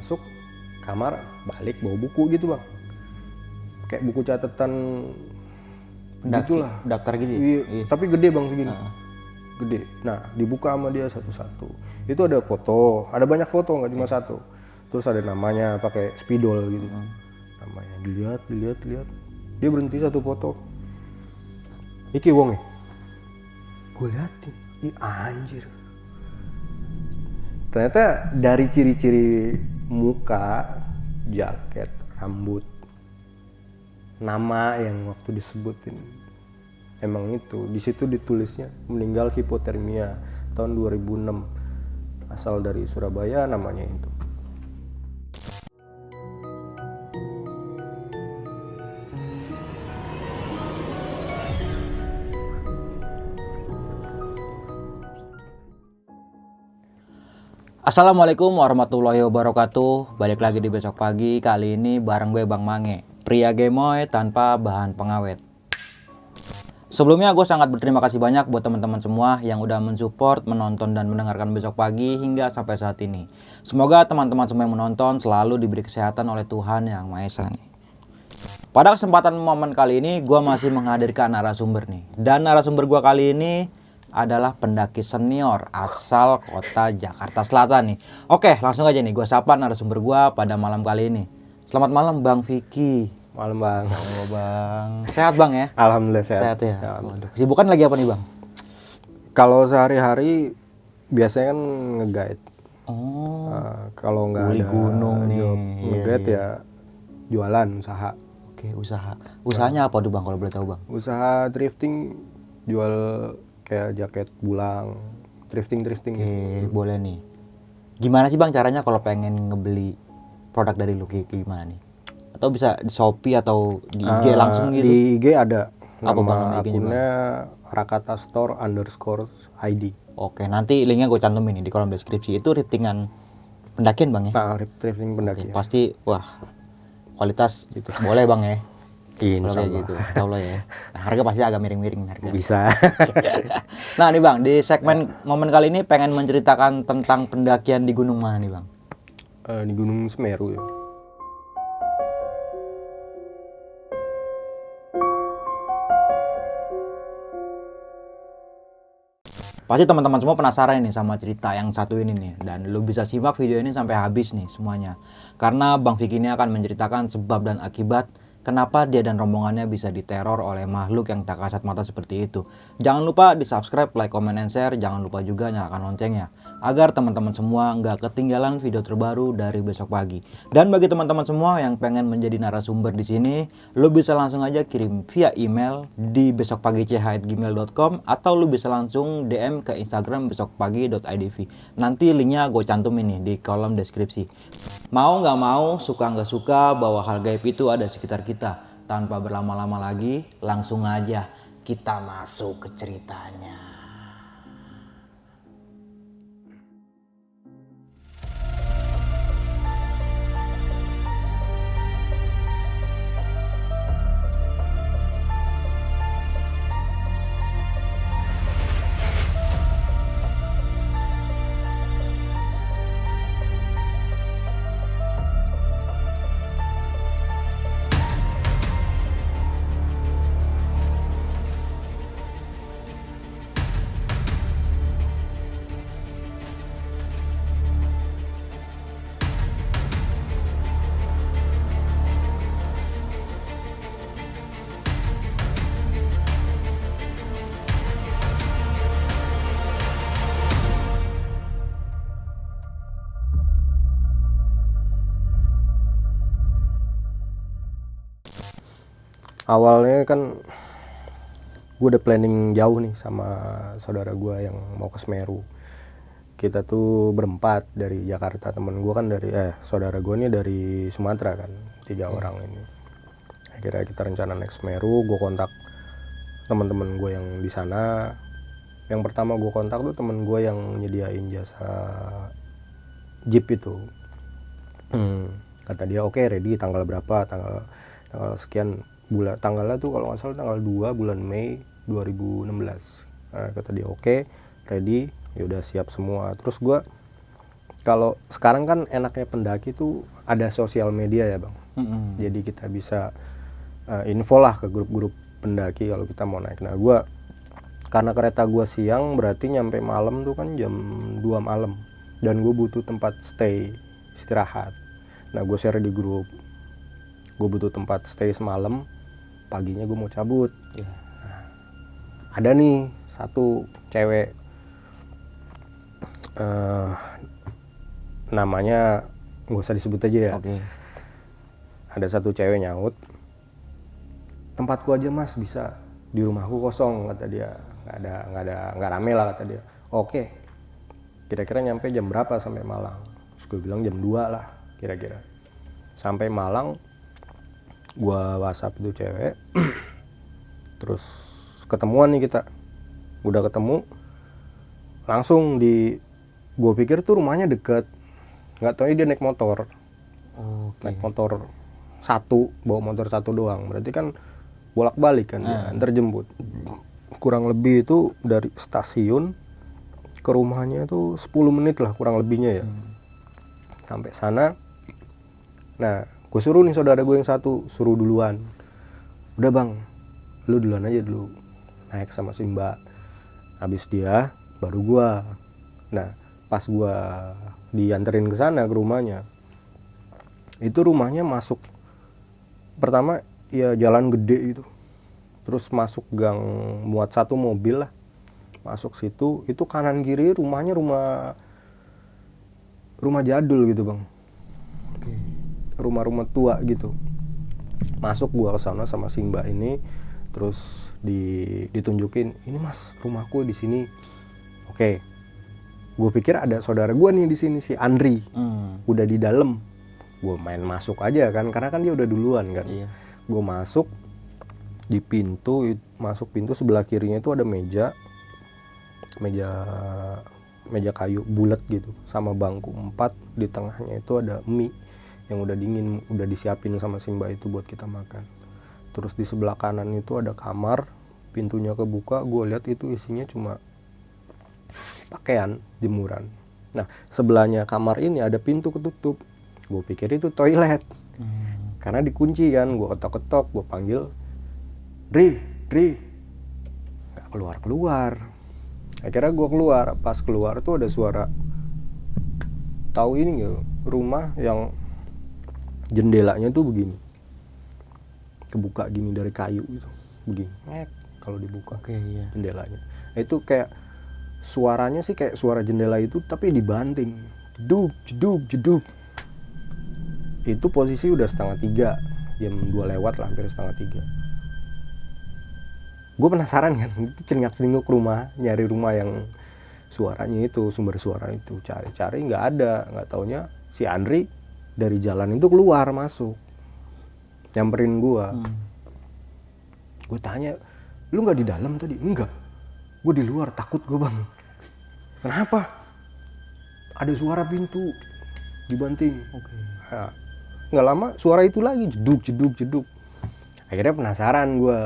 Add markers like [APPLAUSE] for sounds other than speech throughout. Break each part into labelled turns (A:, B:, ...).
A: masuk kamar balik bawa buku gitu bang. Kayak buku catatan gitulah.
B: daftar gitu ya?
A: Iya, tapi gede bang segini. Gede. Nah dibuka sama dia satu-satu. Itu ada foto. Ada banyak foto nggak cuma satu. Terus ada namanya pakai spidol gitu. Namanya. Dilihat dilihat dilihat dia berhenti satu foto. Iki wong ya? Gue liatin. Ih anjir. Ternyata dari ciri-ciri muka jaket rambut. Nama yang waktu disebutin. Emang itu di situ ditulisnya meninggal hipotermia tahun 2006 asal dari Surabaya namanya itu
B: Assalamualaikum warahmatullahi wabarakatuh Balik lagi di besok pagi Kali ini bareng gue Bang Mange Pria gemoy tanpa bahan pengawet Sebelumnya gue sangat berterima kasih banyak buat teman-teman semua yang udah mensupport, menonton dan mendengarkan besok pagi hingga sampai saat ini. Semoga teman-teman semua yang menonton selalu diberi kesehatan oleh Tuhan Yang Maha Esa. Pada kesempatan momen kali ini gue masih menghadirkan narasumber nih. Dan narasumber gue kali ini adalah pendaki senior asal kota Jakarta Selatan nih. Oke, langsung aja nih gue sapa narasumber gue pada malam kali ini. Selamat malam Bang Vicky.
A: malam bang
B: Halo Bang. Sehat Bang ya?
A: alhamdulillah sehat,
B: Sehat ya. Waduh. Kesibukan lagi apa nih Bang?
A: kalau sehari-hari biasanya kan nge-guide
B: Oh,
A: Uh, kalau nggak ada
B: gunung nih.
A: job
B: Iya,
A: nge-guide ya jualan usaha
B: oke usaha. Usahanya apa tuh Bang kalau boleh tahu Bang?
A: usaha drifting jual kayak jaket bulang drifting drifting
B: Oke, boleh nih. Gimana sih Bang caranya kalau pengen ngebeli produk dari lu kayak gimana nih? Atau bisa di Shopee atau di IG
A: Uh,
B: langsung gitu?
A: di IG ada
B: Apa bang
A: akunnya Rakata Store underscore ID
B: Oke, nanti linknya gue cantumin nih di kolom deskripsi. Itu riftingan pendakian Bang ya?
A: nah drifting pendaki
B: Pasti wah kualitas gitu. Boleh Bang ya?
A: Insya
B: kayak gitu. Insya Allah ya. Nah, harga pasti agak miring-miring harga.
A: bisa [LAUGHS]
B: Nah nih Bang, di segmen momen kali ini pengen menceritakan tentang pendakian di gunung mana nih Bang?
A: Eh, di Gunung Semeru ya
B: Pasti teman-teman semua penasaran nih sama cerita yang satu ini nih dan lu bisa simak video ini sampai habis nih semuanya. Karena Bang Vicky ini akan menceritakan sebab dan akibat kenapa dia dan rombongannya bisa diteror oleh makhluk yang tak kasat mata seperti itu. Jangan lupa di subscribe, like, comment, and share. Jangan lupa juga nyalakan loncengnya agar teman-teman semua nggak ketinggalan video terbaru dari besok pagi. Dan bagi teman-teman semua yang pengen menjadi narasumber di sini, lu bisa langsung aja kirim via email di besokpagi.gmail.com atau lu bisa langsung DM ke Instagram besokpagi.idv. Nanti linknya gue cantumin nih di kolom deskripsi. Mau nggak mau, suka nggak suka, bahwa hal gaib itu ada sekitar kita. Tanpa berlama-lama lagi, langsung aja kita masuk ke ceritanya.
A: Awalnya kan gue udah planning jauh nih sama saudara gue yang mau ke Semeru. Kita tuh berempat dari Jakarta. Temen gue kan dari eh saudara gue ini dari Sumatera kan tiga orang ini. Akhirnya kita rencana naik Semeru gue kontak teman-teman gue yang di sana. Yang pertama gue kontak tuh temen gue yang nyediain jasa jeep itu. Hmm, kata dia oke ready tanggal berapa? Tanggal tanggal sekian bulan tanggalnya tuh kalau nggak salah tanggal 2 bulan Mei 2016 Nah, kata dia oke ready ya udah siap semua. Terus gua kalau sekarang kan enaknya pendaki tuh ada sosial media ya bang.
B: Mm-mm.
A: jadi kita bisa uh, info lah ke grup-grup pendaki kalau kita mau naik. Nah gua karena kereta gua siang berarti nyampe malam tuh kan jam 2 malam. Dan gue butuh tempat stay istirahat. Nah gue share di grup. Gue butuh tempat stay semalam paginya gue mau cabut. Nah, ada nih satu cewek eh namanya nggak usah disebut aja ya.
B: Oke.
A: ada satu cewek nyaut tempatku aja mas bisa. Di rumahku kosong kata dia. Nggak ada nggak ada nggak rame lah kata dia. Oke. Kira-kira nyampe jam berapa sampai Malang? Terus gue bilang jam 2 lah kira-kira. Sampai Malang gua WhatsApp itu cewek. [CLEARS THROAT] Terus ketemuan nih kita. Udah ketemu langsung di gue pikir tuh rumahnya deket. Nggak tahu dia naik motor.
B: Oke.
A: naik motor satu bawa motor satu doang. Berarti kan bolak balik kan dia antar jemput kurang lebih itu dari stasiun ke rumahnya itu 10 menit lah kurang lebihnya ya. Sampai sana. Nah gue suruh nih saudara gue yang satu suruh duluan. Udah bang lu duluan aja dulu. Naik sama si mbak. Habis dia baru gua. Nah pas gua dianterin ke sana ke rumahnya itu rumahnya masuk. Pertama ya jalan gede gitu. Terus masuk gang muat satu mobil lah. Masuk situ itu kanan kiri rumahnya rumah rumah jadul gitu bang. Rumah-rumah tua gitu. Masuk gua ke sana sama si mbak ini terus di ditunjukin ini mas rumahku di sini. Oke. Gue pikir ada saudara gua nih di sini si Andri.
B: Hmm.
A: udah di dalam. Gue main masuk aja kan karena kan dia udah duluan kan.
B: Iya.
A: gue masuk di pintu masuk pintu sebelah kirinya itu ada meja meja meja kayu bulat gitu. Sama bangku empat di tengahnya itu ada mie yang udah dingin udah disiapin sama si mbak itu buat kita makan. Terus di sebelah kanan itu ada kamar pintunya kebuka gue lihat itu isinya cuma pakaian jemuran. Nah sebelahnya kamar ini ada pintu ketutup. Gue pikir itu toilet.
B: Hmm.
A: karena dikunci kan gue ketok-ketok gue panggil Dri Dri nggak keluar keluar akhirnya gue keluar. Pas keluar tuh ada suara tahu ini nggak rumah yang jendelanya tuh begini. Kebuka gini dari kayu itu begini. Kalau dibuka
B: Oke, iya.
A: jendelanya. Itu kayak suaranya sih kayak suara jendela itu tapi dibanting. Jeduk jeduk jeduk itu posisi udah setengah tiga. Jam dua lewat lah hampir setengah tiga. Gue penasaran kan [LAUGHS] itu celingak celinguk rumah nyari rumah yang suaranya itu sumber suara itu. Cari cari nggak ada. Nggak taunya si Andri dari jalan itu keluar masuk. Nyamperin gue
B: Hmm.
A: gue tanya lu nggak di dalam tadi? Enggak. Gue di luar takut gue bang. Kenapa? Ada suara pintu dibanting.
B: Oke.
A: Nah, nggak lama suara itu lagi jeduk jeduk jeduk. Akhirnya penasaran gue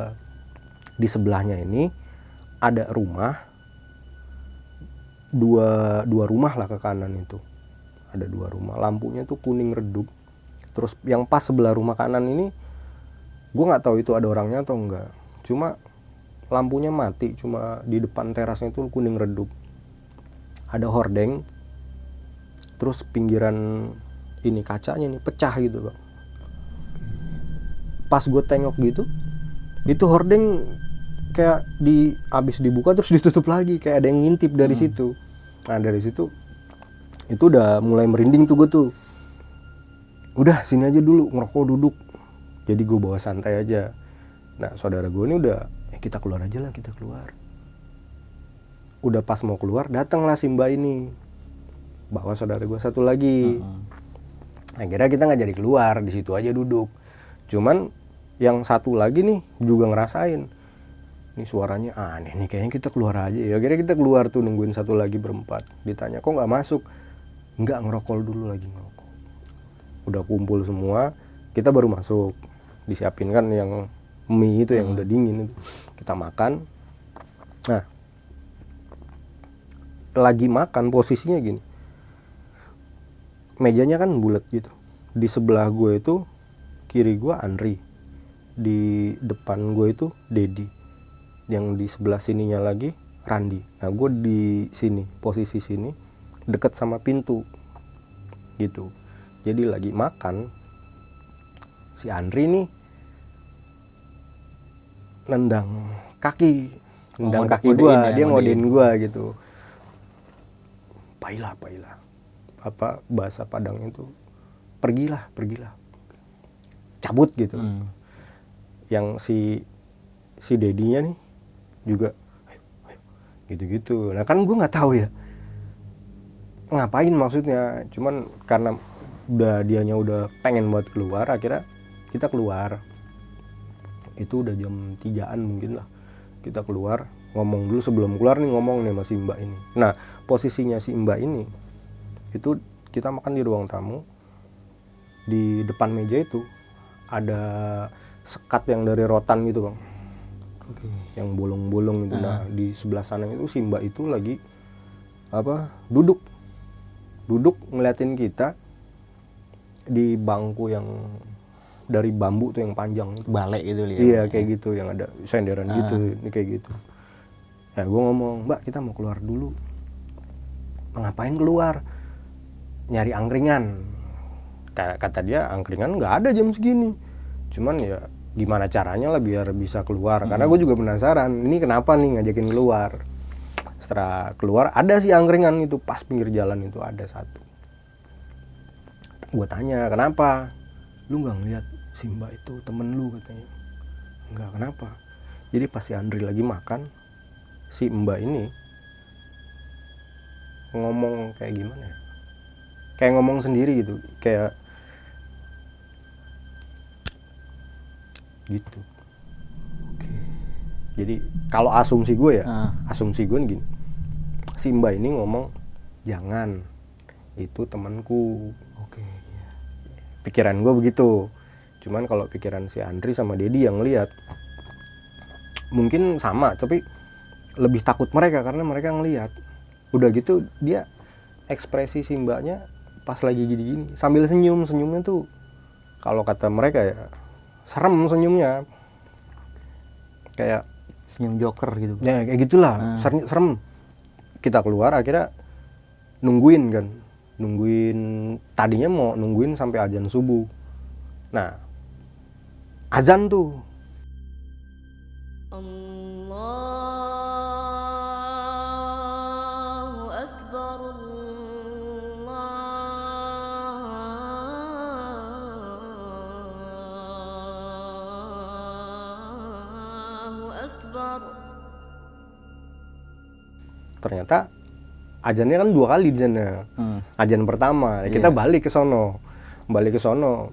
A: di sebelahnya ini ada rumah. Dua dua rumah lah ke kanan itu ada dua rumah. Lampunya tuh kuning redup. Terus yang pas sebelah rumah kanan ini gue nggak tahu itu ada orangnya atau enggak cuma lampunya mati cuma di depan terasnya itu kuning redup. Ada hordeng. Terus pinggiran ini kacanya nih pecah gitu bang. Pas gue tengok gitu itu hordeng kayak di abis dibuka terus [LAUGHS] ditutup lagi. Kayak ada yang ngintip dari situ. Nah dari situ itu udah mulai merinding tuh gue tuh. Udah sini aja dulu ngerokok duduk. Jadi gue bawa santai aja. Nah saudara gue ini udah "Eh, kita keluar aja lah kita keluar. Udah pas mau keluar datanglah si mbak ini. Bawa saudara gue satu lagi. Akhirnya kita nggak jadi keluar di situ aja duduk. Cuman yang satu lagi nih juga ngerasain ini suaranya aneh nih kayaknya kita keluar aja ya. Akhirnya kita keluar tuh nungguin satu lagi berempat. Ditanya kok nggak masuk nggak ngerokok dulu lagi ngerokok. Udah kumpul semua kita baru masuk. Disiapin kan yang mie itu yang udah dingin itu. Kita makan. Nah lagi makan posisinya gini. Mejanya kan bulat gitu. Di sebelah gue itu kiri gue Andri. Di depan gue itu Dedi. Yang di sebelah sininya lagi Randi. Nah gue di sini posisi sini deket sama pintu gitu. Jadi lagi makan si Andri nih nendang kaki nendang
B: ngode-
A: kaki gua
B: ya,
A: dia
B: ngodein.
A: ngodein. gua gitu. Pailah pailah. Apa bahasa Padang itu pergilah pergilah. Cabut gitu.
B: Hmm.
A: yang si si dedinya nih juga gitu-gitu. Nah kan gua nggak tahu ya ngapain maksudnya? Cuman karena udah dianya udah pengen buat keluar akhirnya kita keluar. Itu udah jam tigaan mungkin lah. Kita keluar ngomong dulu. Sebelum keluar nih ngomong nih sama si mbak ini. Nah posisinya si mbak ini itu kita makan di ruang tamu. Di depan meja itu ada sekat yang dari rotan gitu bang.
B: Oke.
A: yang bolong-bolong itu nah di sebelah sana itu si mbak itu lagi apa duduk duduk ngeliatin kita di bangku yang dari bambu tuh yang panjang.
B: Balik gitu lihat.
A: iya kayak gitu yang ada senderan gitu ini kayak gitu. Ya gue ngomong mbak kita mau keluar dulu. Ngapain keluar? Nyari angkringan. Ka- kata dia angkringan nggak ada jam segini. Cuman ya gimana caranya lah biar bisa keluar. Karena gue juga penasaran ini kenapa nih ngajakin keluar setelah keluar ada sih angkringan itu pas pinggir jalan itu ada satu. Gue tanya kenapa? Lu nggak ngeliat si mbak itu temen lu katanya. Nggak kenapa? Jadi pas si Andri lagi makan si mbak ini ngomong kayak gimana ya? Kayak ngomong sendiri gitu kayak gitu. Jadi kalau asumsi gue ya
B: Ah.
A: asumsi gue gini si mbak ini ngomong jangan itu temanku.
B: Oke. iya.
A: pikiran gue begitu. Cuman kalau pikiran si Andri sama Dedi yang lihat mungkin sama tapi lebih takut mereka karena mereka ngelihat udah gitu dia ekspresi si mbaknya pas lagi gini-gini sambil senyum. Senyumnya tuh kalau kata mereka ya serem senyumnya. Kayak
B: Senyum joker gitu.
A: ya kayak gitulah. Ser- serem kita keluar akhirnya nungguin kan nungguin tadinya mau nungguin sampai azan subuh nah azan tuh. Ternyata azannya kan dua kali di sana.
B: Hmm.
A: azan pertama kita balik ke sono. Balik ke sono.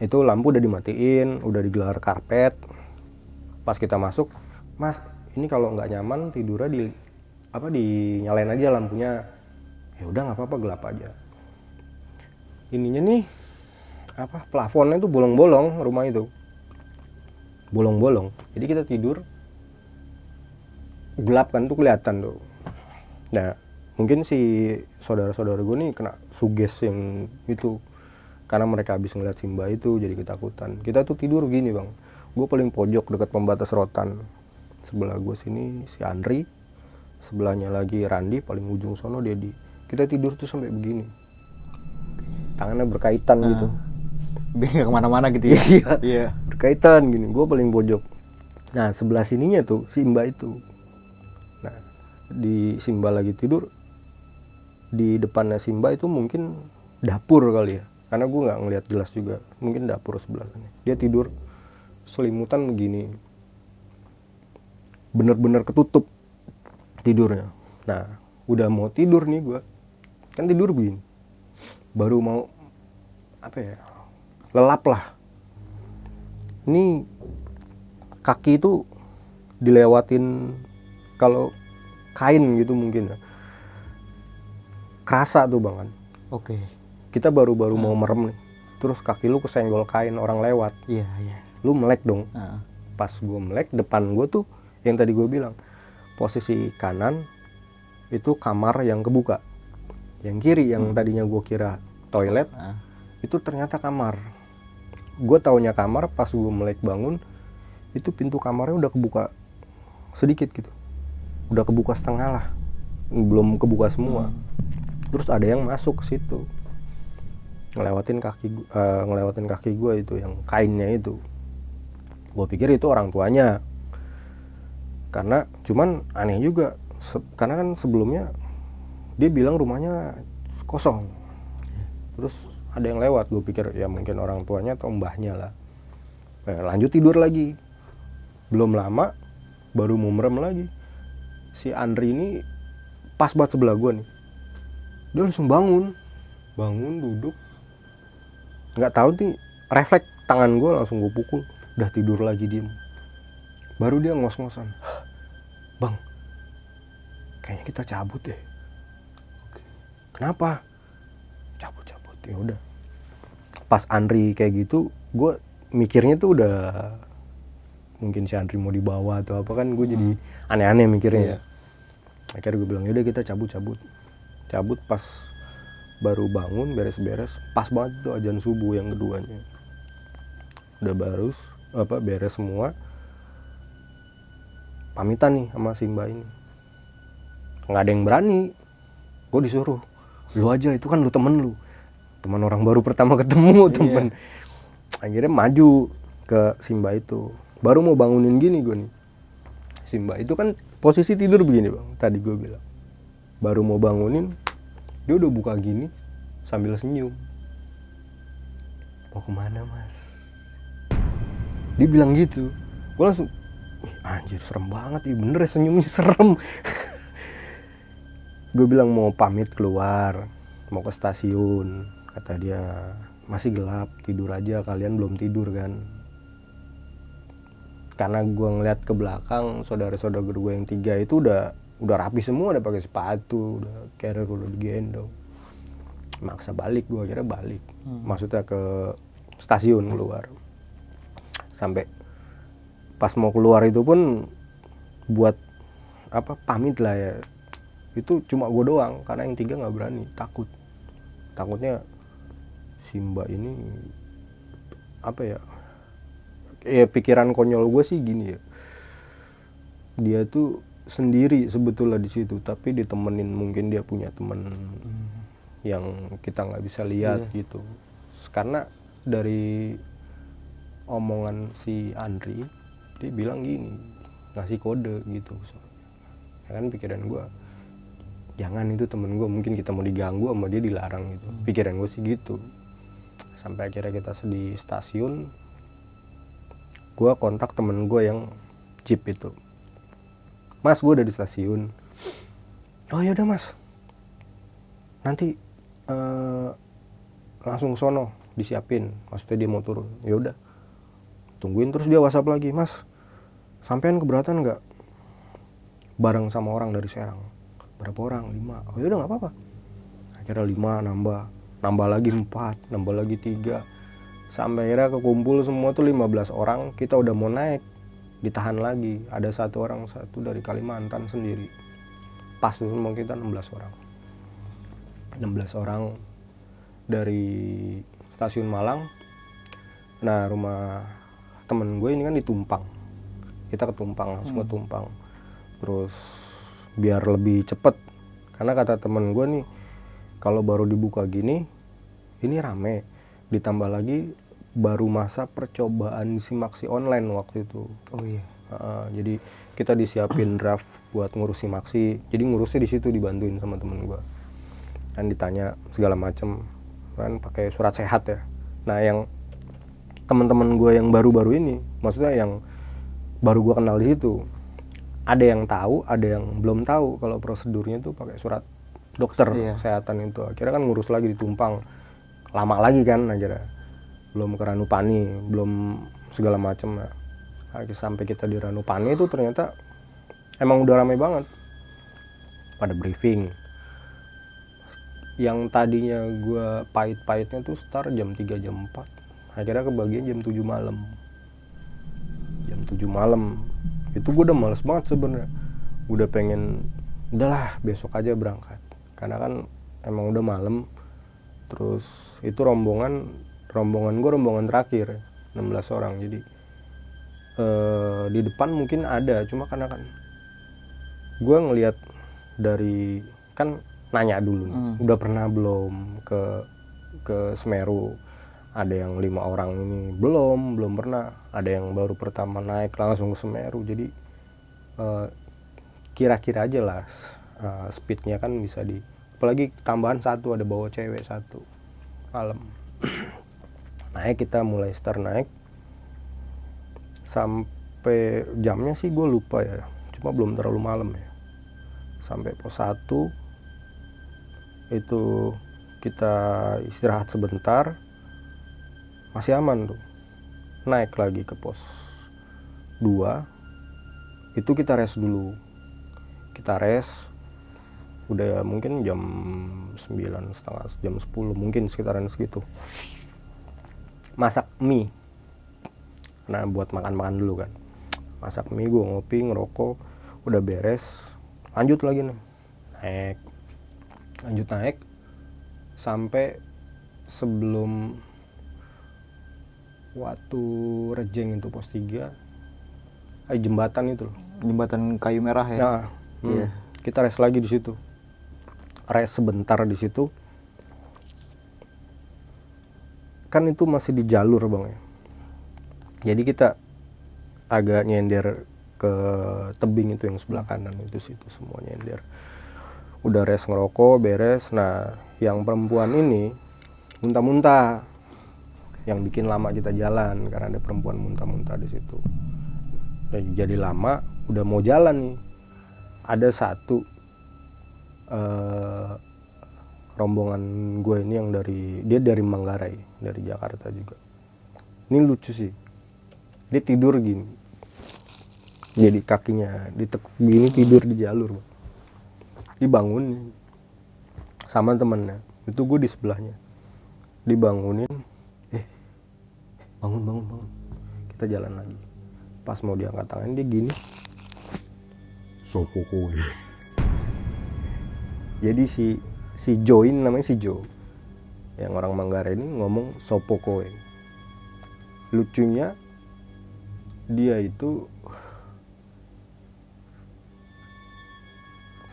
A: Itu lampu udah dimatiin udah digelar karpet. Pas kita masuk mas ini kalau nggak nyaman tidurnya di apa dinyalain aja lampunya. Ya udah nggak apa-apa gelap aja. Ininya nih apa plafonnya tuh bolong-bolong rumah itu. Bolong-bolong. Jadi kita tidur gelap kan tuh kelihatan tuh nah mungkin si saudara-saudara gue nih kena suges yang itu. Karena mereka habis ngeliat Simba itu jadi ketakutan. Kita tuh tidur gini bang. Gue paling pojok dekat pembatas rotan. Sebelah gue sini si Andri sebelahnya lagi Randi paling ujung sono Dedi. Kita tidur tuh sampai begini. Tangannya berkaitan gitu.
B: Biar nggak ke mana-mana gitu ya. [LAUGHS]
A: Iya.
B: Iya.
A: berkaitan gini. Gue paling pojok. Nah sebelah sininya tuh Simba itu di Simba lagi tidur di depannya Simba itu mungkin dapur kali ya. Karena gue nggak ngelihat jelas juga mungkin dapur sebelah sana. Dia tidur selimutan begini bener-bener ketutup tidurnya. Nah udah mau tidur nih gue kan tidur begini. Baru mau apa ya lelap lah. Ini kaki itu dilewatin kalau kain gitu mungkin ya. Kerasa tuh bang kan?
B: Oke.
A: kita baru-baru mau merem nih. Terus kaki lu kesenggol kain orang lewat.
B: Iya, iya.
A: lu melek dong.
B: Heeh.
A: pas gue melek depan gue tuh yang tadi gue bilang posisi kanan itu kamar yang kebuka. Yang kiri yang tadinya gue kira toilet
B: Ah.
A: itu ternyata kamar. Gue taunya kamar pas gue melek bangun itu pintu kamarnya udah kebuka sedikit gitu udah kebuka setengah lah. Belum kebuka semua. Terus ada yang masuk ke situ. Ngelewatin kaki eh, ngelewatin kaki gue itu yang kainnya itu. Gue pikir itu orang tuanya. Karena cuman aneh juga Se- karena kan sebelumnya dia bilang rumahnya kosong. Terus ada yang lewat gue pikir ya mungkin orang tuanya atau mbahnya lah. Eh, lanjut tidur lagi. Belum lama baru mau merem lagi si Andri ini pas banget sebelah gue nih. Dia langsung bangun. Bangun duduk. Nggak tahu nih refleks tangan gue langsung gue pukul. Udah tidur lagi diem. Baru dia ngos-ngosan. Bang kayaknya kita cabut deh. Kenapa? Cabut cabut ya udah. Pas Andri kayak gitu gue mikirnya tuh udah mungkin si Andri mau dibawa atau apa kan gue jadi aneh-aneh mikirnya ya. akhirnya gue bilang yaudah kita cabut cabut cabut pas baru bangun beres-beres pas banget tuh ajan subuh yang keduanya. Udah barus apa beres semua. Pamitan nih sama si mbak ini. Nggak ada yang berani. Gue disuruh lu aja itu kan lu temen lu. Teman orang baru pertama ketemu [LAUGHS] temen. Akhirnya maju ke Simba itu baru mau bangunin gini gue nih. Simba itu kan posisi tidur begini bang. Tadi gue bilang. Baru mau bangunin dia udah buka gini sambil senyum. Mau ke mana mas? Dia bilang gitu. Gue langsung "Ih, anjir serem banget iya bener ya senyumnya serem. [LAUGHS] Gue bilang mau pamit keluar mau ke stasiun. Kata dia masih gelap tidur aja. Kalian belum tidur kan karena gue ngeliat ke belakang saudara-saudara gue yang tiga itu udah udah rapi semua udah pakai sepatu udah carrier udah digendong maksa balik gue akhirnya balik. Maksudnya ke stasiun keluar. Sampai pas mau keluar itu pun buat apa pamit lah ya. Itu cuma gue doang karena yang tiga nggak berani takut. Takutnya si mbak ini apa ya ya pikiran konyol gue sih gini ya. Dia tuh sendiri sebetulnya di situ tapi ditemenin mungkin dia punya temen yang kita nggak bisa lihat gitu. Karena dari omongan si Andri dia bilang gini ngasih kode gitu. Ya kan pikiran gue jangan itu temen gue mungkin kita mau diganggu sama dia dilarang gitu. Pikiran gue sih gitu. Sampai akhirnya kita di stasiun gue kontak temen gue yang jeep itu. Mas gue udah di stasiun. Oh ya udah mas. Nanti eh, langsung sono disiapin. Maksudnya dia mau turun. Ya udah. Tungguin terus dia whatsapp lagi mas sampean keberatan nggak? Bareng sama orang dari Serang. Berapa orang? Lima. Oh ya udah nggak apa-apa. Akhirnya lima nambah. Nambah lagi empat nambah lagi tiga sampai akhirnya kekumpul semua tuh 15 orang kita udah mau naik ditahan lagi. Ada satu orang satu dari Kalimantan sendiri. Pas tuh semua kita 16 orang. 16 orang dari stasiun Malang. Nah rumah temen gue ini kan di Tumpang. Kita ke Tumpang langsung ke Tumpang. Terus biar lebih cepet. Karena kata temen gue nih kalau baru dibuka gini ini rame. Ditambah lagi baru masa percobaan simaksi online waktu itu.
B: Oh iya.
A: Heeh, jadi kita disiapin [CLEARS THROAT] draft buat ngurus simaksi jadi ngurusnya di situ dibantuin sama temen gua. Kan ditanya segala macem kan pakai surat sehat ya. Nah yang teman-teman gue yang baru-baru ini maksudnya yang baru gua kenal di situ ada yang tahu ada yang belum tahu kalau prosedurnya tuh pakai surat dokter
B: Iya.
A: kesehatan itu. Akhirnya kan ngurus lagi ditumpang lama lagi kan akhirnya belum ke Ranupani belum segala macem ya. Sampai kita di Ranupani itu ternyata emang udah ramai banget. Pada briefing. Yang tadinya gua pahit-pahitnya tuh start jam 3 jam 4 akhirnya kebagian jam 7 malam. Jam 7 malam. Itu gue udah males banget sebenarnya. Udah pengen udahlah besok aja berangkat. Karena kan emang udah malam. Terus itu rombongan rombongan gue rombongan terakhir 16 orang. Jadi eh, di depan mungkin ada cuma karena kan gue ngelihat dari kan nanya dulu nih,
B: Hmm.
A: udah pernah belum ke ke Semeru? Ada yang lima orang ini? Belum belum pernah. Ada yang baru pertama naik langsung ke Semeru. Jadi eh, kira-kira aja lah eh, speednya kan bisa di apalagi tambahan satu ada bawa cewek satu. Malam naik kita mulai start naik. Sampai jamnya sih gue lupa ya cuma belum terlalu malam ya. Sampai pos 1 itu kita istirahat sebentar masih aman tuh. Naik lagi ke pos 2 itu kita rest dulu. Kita rest udah mungkin jam 9 setengah jam 10 mungkin sekitaran segitu masak mie nah buat makan-makan dulu kan masak mie gue ngopi ngerokok udah beres lanjut lagi nih naik lanjut naik sampai sebelum waktu rejeng itu pos 3 eh, jembatan itu loh
B: Jembatan kayu merah ya.
A: Nah, hmm,
B: Iya.
A: kita rest lagi di situ. Rest sebentar di situ. Kan itu masih di jalur, Bang ya. Jadi kita agak nyender ke tebing itu yang sebelah kanan itu situ semua nyender. Udah rest ngerokok, beres. Nah, yang perempuan ini muntah-muntah. Yang bikin lama kita jalan karena ada perempuan muntah-muntah di situ. Ya, jadi lama udah mau jalan nih ada satu eh, rombongan gue ini yang dari dia dari Manggarai dari Jakarta juga. Ini lucu sih. Dia tidur gini. Jadi kakinya ditekuk gini tidur di jalur. Bang. dibangun sama temennya. Itu gue di sebelahnya. Dibangunin. Eh bangun bangun bangun. Kita jalan lagi. Pas mau diangkat tangan dia gini.
C: Sopo kowe?
A: jadi si si Join namanya si Jo yang orang Manggarai ini ngomong sopo kowe lucunya dia itu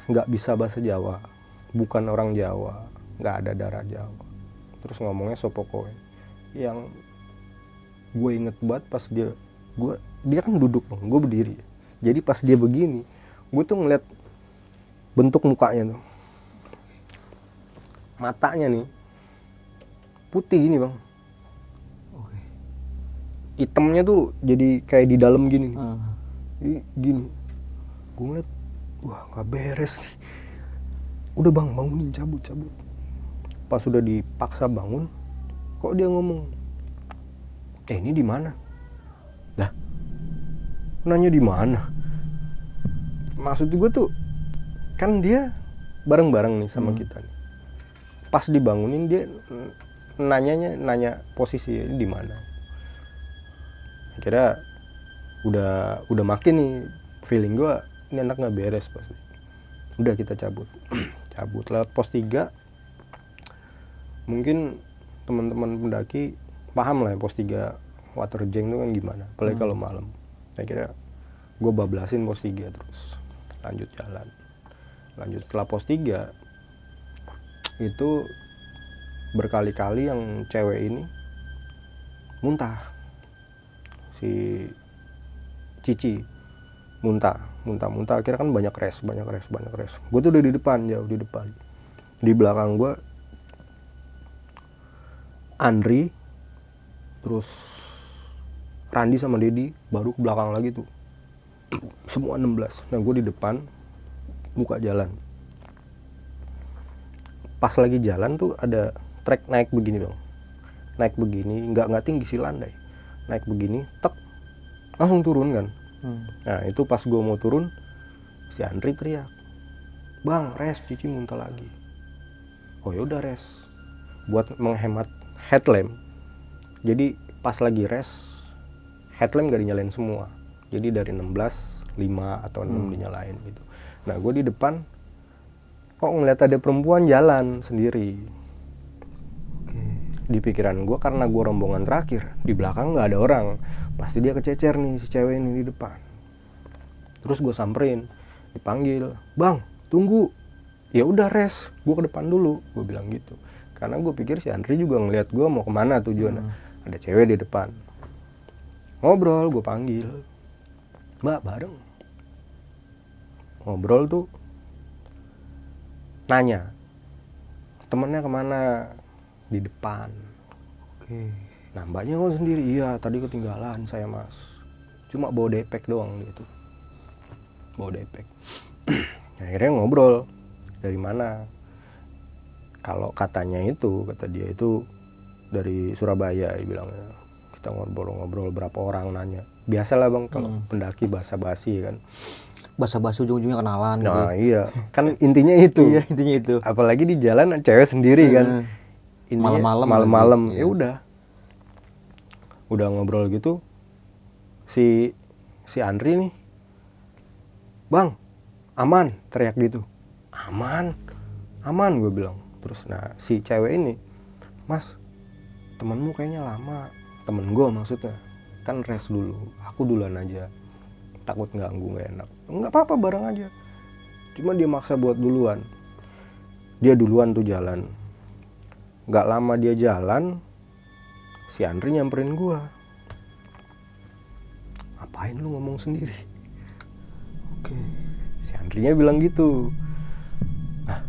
A: nggak bisa bahasa Jawa bukan orang Jawa nggak ada darah Jawa. Terus ngomongnya sopo kowe yang gue inget banget pas dia gue dia kan duduk bang gue berdiri. Jadi pas dia begini gue tuh ngeliat bentuk mukanya tuh matanya nih putih ini bang.
B: Oke.
A: hitamnya tuh jadi kayak di dalam gini. Ih, gini. Gue ngeliat wah nggak beres nih. Udah bang bangunin cabut cabut. Pas sudah dipaksa bangun kok dia ngomong eh ini di mana? Dah. Nanya di mana? Maksud gue tuh kan dia bareng-bareng nih sama kita nih pas dibangunin dia nanyanya nanya posisi ini di mana. Kira udah udah makin nih feeling gua ini anak nggak beres pasti. Udah kita cabut. [CLEARS THROAT] Cabut lewat pos 3 mungkin teman-teman pendaki paham lah ya pos 3 water jeng itu kan gimana. Apalagi kalau malam. Saya kira gue bablasin pos 3 terus. Lanjut jalan. Lanjut setelah pos 3 itu berkali-kali yang cewek ini muntah. Si Cici muntah muntah muntah. Akhirnya kan banyak res banyak res banyak res. Gue tuh udah di depan jauh di depan. Di belakang gue Andri terus Randi sama Dedi baru ke belakang lagi tuh. Semua 16 nah gue di depan buka jalan pas lagi jalan tuh ada trek naik begini dong naik begini nggak nggak tinggi sih landai. Naik begini tek langsung turun kan.
B: Hmm.
A: nah itu pas gue mau turun si Andri teriak bang res cici muntah lagi. Oh yaudah res. Buat menghemat headlamp. Jadi pas lagi res headlamp gak dinyalain semua. Jadi dari 16 5 atau 6 dinyalain gitu. Nah gue di depan kok ngeliat ada perempuan jalan sendiri. Di pikiran gue karena gue rombongan terakhir di belakang nggak ada orang. Pasti dia kececer nih si cewek ini di depan. Terus gue samperin dipanggil bang tunggu. Ya udah res gue ke depan dulu. Gue bilang gitu. Karena gue pikir si Andri juga ngeliat gue mau ke mana tujuannya. Ada cewek di depan. Ngobrol gue panggil. Mbak bareng. Ngobrol tuh nanya temennya ke mana? Di depan.
B: Oke.
A: nah mbaknya kok sendiri iya tadi ketinggalan saya mas. Cuma bawa depek doang gitu bawa depek. [CLEARS THROAT] Akhirnya ngobrol dari mana? Kalau katanya itu kata dia itu dari Surabaya dia bilangnya. Kita ngobrol-ngobrol berapa orang nanya. Biasalah bang kalau pendaki bahasa basi kan
B: Bahasa basi ujung-ujungnya kenalan gitu.
A: nah iya. Kan intinya itu. [LAUGHS]
B: Iya, intinya itu.
A: apalagi di jalan cewek sendiri kan.
B: Hmm. Malam-malam
A: malam-malam. ya udah. Udah ngobrol gitu si si Andri nih bang aman teriak gitu. Aman? Aman gue bilang. Terus nah si cewek ini mas temenmu kayaknya lama. Temen gue maksudnya. Kan rest dulu. Aku duluan aja. Takut ganggu nggak enak nggak apa-apa bareng aja. Cuma dia maksa buat duluan. Dia duluan tuh jalan. Nggak lama dia jalan si Andri nyamperin gua. Ngapain lu ngomong sendiri?
B: Oke.
A: si Andrinya bilang gitu. Ah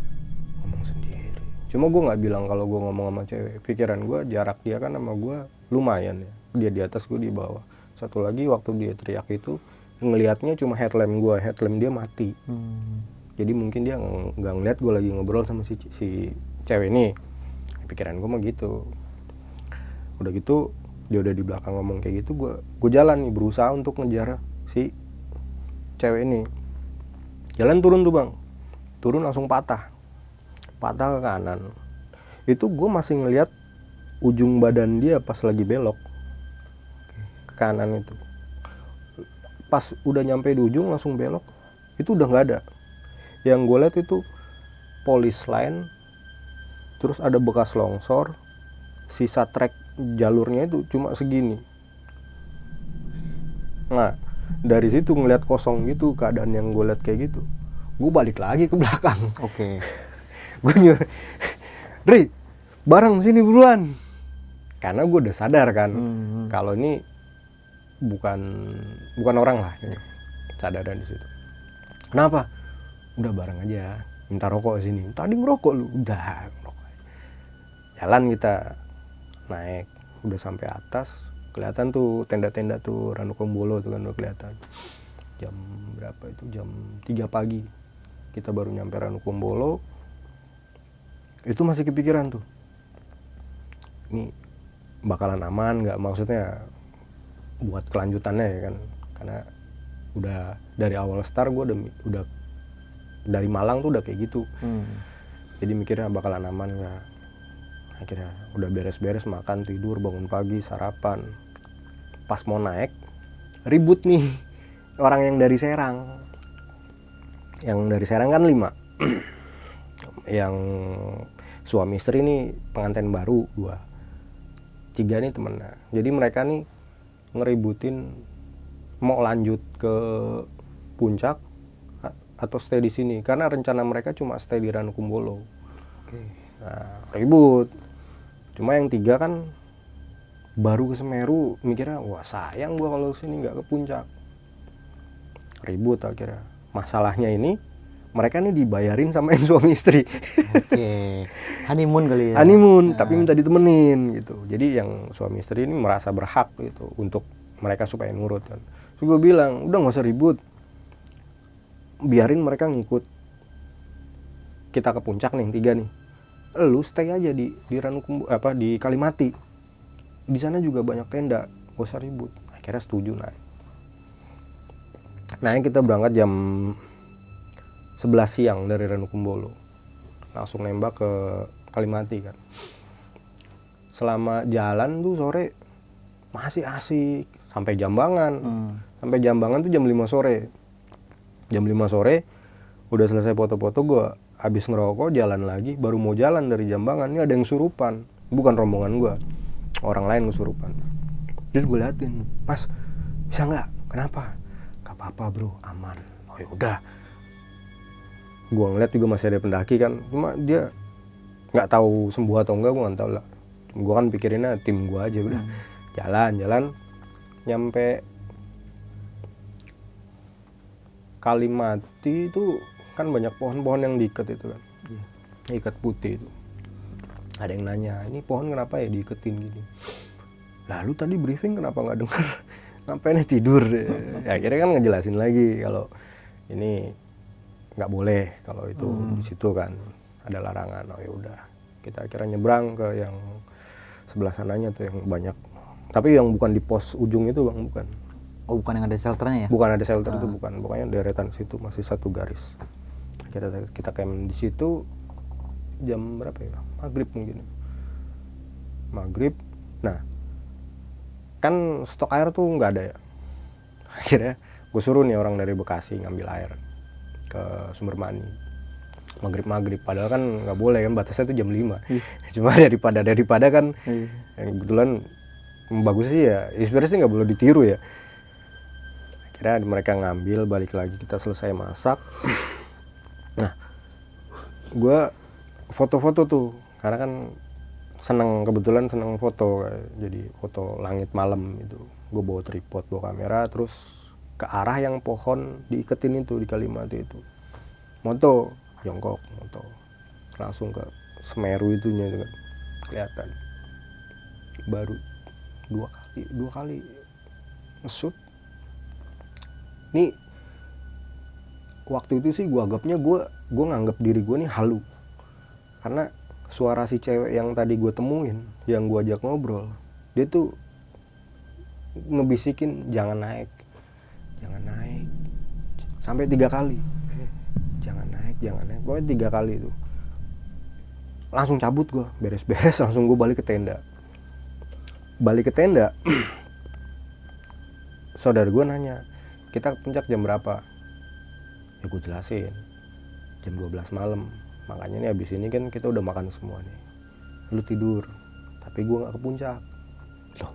A: ngomong sendiri. Cuma gua nggak bilang kalau gua ngomong sama cewek. Pikiran gua jarak dia kan sama gua lumayan ya. Dia di atas gua di bawah. Satu lagi waktu dia teriak itu ngelihatnya cuma headlamp gua headlamp dia mati.
B: Hmm.
A: jadi mungkin dia ng- nggak ngeliat gue lagi ngobrol sama si si cewek ini. Pikiran gue mah gitu. Udah gitu dia udah di belakang ngomong kayak gitu gue gue jalan nih berusaha untuk ngejar si cewek ini. Jalan turun tuh bang. Turun langsung patah. Patah ke kanan. Itu gue masih ngeliat ujung badan dia pas lagi belok. Ke kanan itu pas udah nyampe di ujung langsung belok itu udah nggak ada yang gue lihat itu polis line terus ada bekas longsor sisa trek jalurnya itu cuma segini nah dari situ ngeliat kosong gitu keadaan yang gue lihat kayak gitu gue balik lagi ke belakang
B: Oke. [LAUGHS]
A: gue nyuruh Ri bareng sini buruan karena gue udah sadar kan
B: Hmm.
A: kalau ini bukan bukan orang lah. Gitu. sadar di situ. Kenapa? Udah bareng aja minta rokok sini. Tadi ngerokok lu udah ngerokok jalan kita naik udah sampai atas kelihatan tuh tenda-tenda tuh Ranukumbolo tuh kan udah kelihatan. Jam berapa itu? Jam 3 pagi. Kita baru nyampe Ranukumbolo itu masih kepikiran tuh. Ini bakalan aman nggak? Maksudnya buat kelanjutannya ya kan. Karena udah dari awal start gue udah udah dari Malang tuh udah kayak gitu.
B: Hmm.
A: jadi mikirnya bakalan aman nggak? Akhirnya udah beres-beres makan tidur bangun pagi sarapan. Pas mau naik ribut nih [LAUGHS] orang yang dari Serang. Yang dari Serang kan lima. [CLEARS THROAT] Yang suami istri ini pengantin baru dua tiga nih temennya. Jadi mereka nih ngeributin mau lanjut ke puncak atau stay di sini. Karena rencana mereka cuma stay di Ranukumbolo
B: Oke.
A: nah, ribut. Cuma yang tiga kan baru ke Semeru mikirnya wah sayang gua kalau sini nggak ke puncak. Ribut akhirnya. Masalahnya ini mereka nih dibayarin sama yang suami istri.
B: Oke. Honeymoon kali ya.
A: honeymoon tapi minta ditemenin gitu. Jadi yang suami istri ini merasa berhak gitu untuk mereka supaya nurut kan. So gue bilang udah nggak usah ribut. Biarin mereka ngikut. Kita ke puncak nih yang tiga nih. Lu stay aja di di Ranukumbu apa di Kalimati. Di sana juga banyak tenda. Gak usah ribut. Akhirnya setuju naik nah kita berangkat jam 11 siang dari Ranukumbolo langsung nembak ke Kalimati kan. Selama jalan tuh sore masih asik. Sampai Jambangan.
B: Hmm.
A: sampai Jambangan tuh jam 5 sore. Jam 5 sore udah selesai foto-foto gua habis ngerokok jalan lagi. Baru mau jalan dari Jambangan ini ada yang surupan. Bukan rombongan gue orang lain kesurupan terus gue liatin mas bisa nggak? Kenapa? Gak apa-apa bro aman. Oh ya gue ngeliat juga masih ada pendaki kan. Cuma dia nggak tahu sembuh atau enggak gue nggak tahu lah. Gue kan pikirinnya tim gue aja udah. Jalan jalan. Nyampe Kalimati itu kan banyak pohon-pohon yang diikat itu kan. Ikat putih itu. Ada yang nanya ini pohon kenapa ya diiketin gini? Lalu tadi briefing kenapa nggak dengar [LAUGHS] ngapain tidur? Ya [LAUGHS] akhirnya kan ngejelasin lagi kalau ini nggak boleh kalau itu di situ kan ada larangan. Oh ya udah. Kita akhirnya nyebrang ke yang sebelah sananya tuh yang banyak. Tapi yang bukan di pos ujung itu bang bukan.
B: Oh, bukan yang ada shelternya ya?
A: bukan ada shelter itu bukan. Pokoknya deretan situ masih satu garis. Kita kita camp di situ jam berapa ya? Maghrib mungkin. Maghrib. Nah kan stok air tuh nggak ada ya. [LAUGHS] Akhirnya gue suruh nih orang dari Bekasi ngambil air ke sumber mani. Maghrib maghrib padahal kan nggak boleh kan batasnya tuh jam 5 [LAUGHS] cuma daripada daripada kan
B: Iya.
A: yang kebetulan bagus sih ya inspirasi nggak boleh ditiru ya. Akhirnya mereka ngambil balik lagi kita selesai masak. [LAUGHS] Nah gue foto-foto tuh karena kan seneng kebetulan seneng foto jadi foto langit malam itu. Gue bawa tripod bawa kamera terus ke arah yang pohon diiketin itu di Kalimantan itu. Moto jongkok moto. Langsung ke Semeru itunya itu kan. Kelihatan. Baru dua kali dua kali nge-shoot nih waktu itu sih gua anggapnya gua gua nganggap diri gua nih halu. Karena suara si cewek yang tadi gue temuin yang gua ajak ngobrol dia tuh ngebisikin jangan naik jangan naik. Sampai tiga kali. Jangan naik jangan naik. Pokoknya tiga kali itu langsung cabut gua beres-beres [LAUGHS] langsung gue balik ke tenda. Balik ke tenda [CLEARS THROAT] saudara gue nanya kita puncak jam berapa? Ya gue jelasin jam 12 malam. Makanya nih abis ini kan kita udah makan semua nih. Lu tidur tapi gue nggak ke puncak. Loh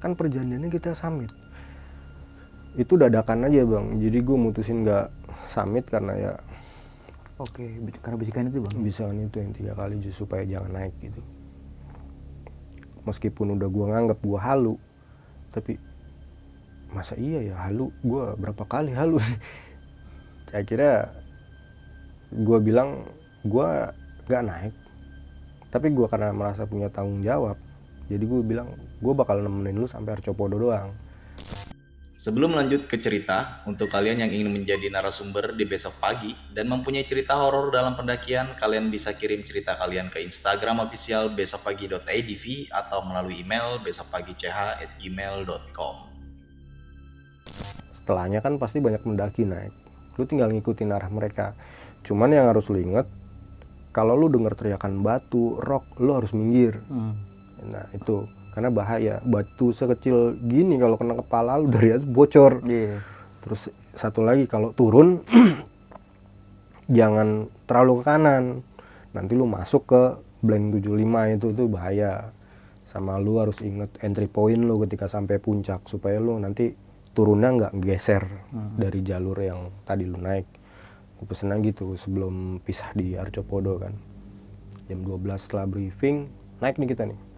A: kan perjanjiannya kita summit itu dadakan aja bang. Jadi gue mutusin nggak summit karena ya
B: Oke, karena bisikan itu bang.
A: bisa kan itu yang tiga kali justru supaya jangan naik gitu. Meskipun udah gua nganggap gua halu tapi masa iya ya halu? Gua berapa kali halu? [LAUGHS] Akhirnya gua bilang gua gak naik. Tapi gua karena merasa punya tanggung jawab jadi gue bilang gue bakal nemenin lu sampai Arcopodo doang
C: Sebelum lanjut ke cerita, untuk kalian yang ingin menjadi narasumber di besok pagi dan mempunyai cerita horor dalam pendakian, kalian bisa kirim cerita kalian ke Instagram official besokpagi.idv atau melalui email besokpagi.ch@gmail.com.
A: setelahnya kan pasti banyak mendaki naik lu tinggal ngikutin arah mereka cuman yang harus lu inget kalau lu denger teriakan batu rock lu harus minggir
B: Hmm.
A: nah itu karena bahaya. Batu sekecil gini kalau kena kepala lu dari atas bocor.
B: Iya.
A: terus satu lagi kalau turun [CLEARS THROAT] jangan terlalu ke kanan. Nanti lu masuk ke blank 75 itu itu bahaya. Sama lu harus inget entry point lu ketika sampai puncak supaya lu nanti turunnya nggak geser dari jalur yang tadi lu naik. Gue pesennya gitu sebelum pisah di Arcopodo kan. Jam 12 setelah briefing naik nih kita nih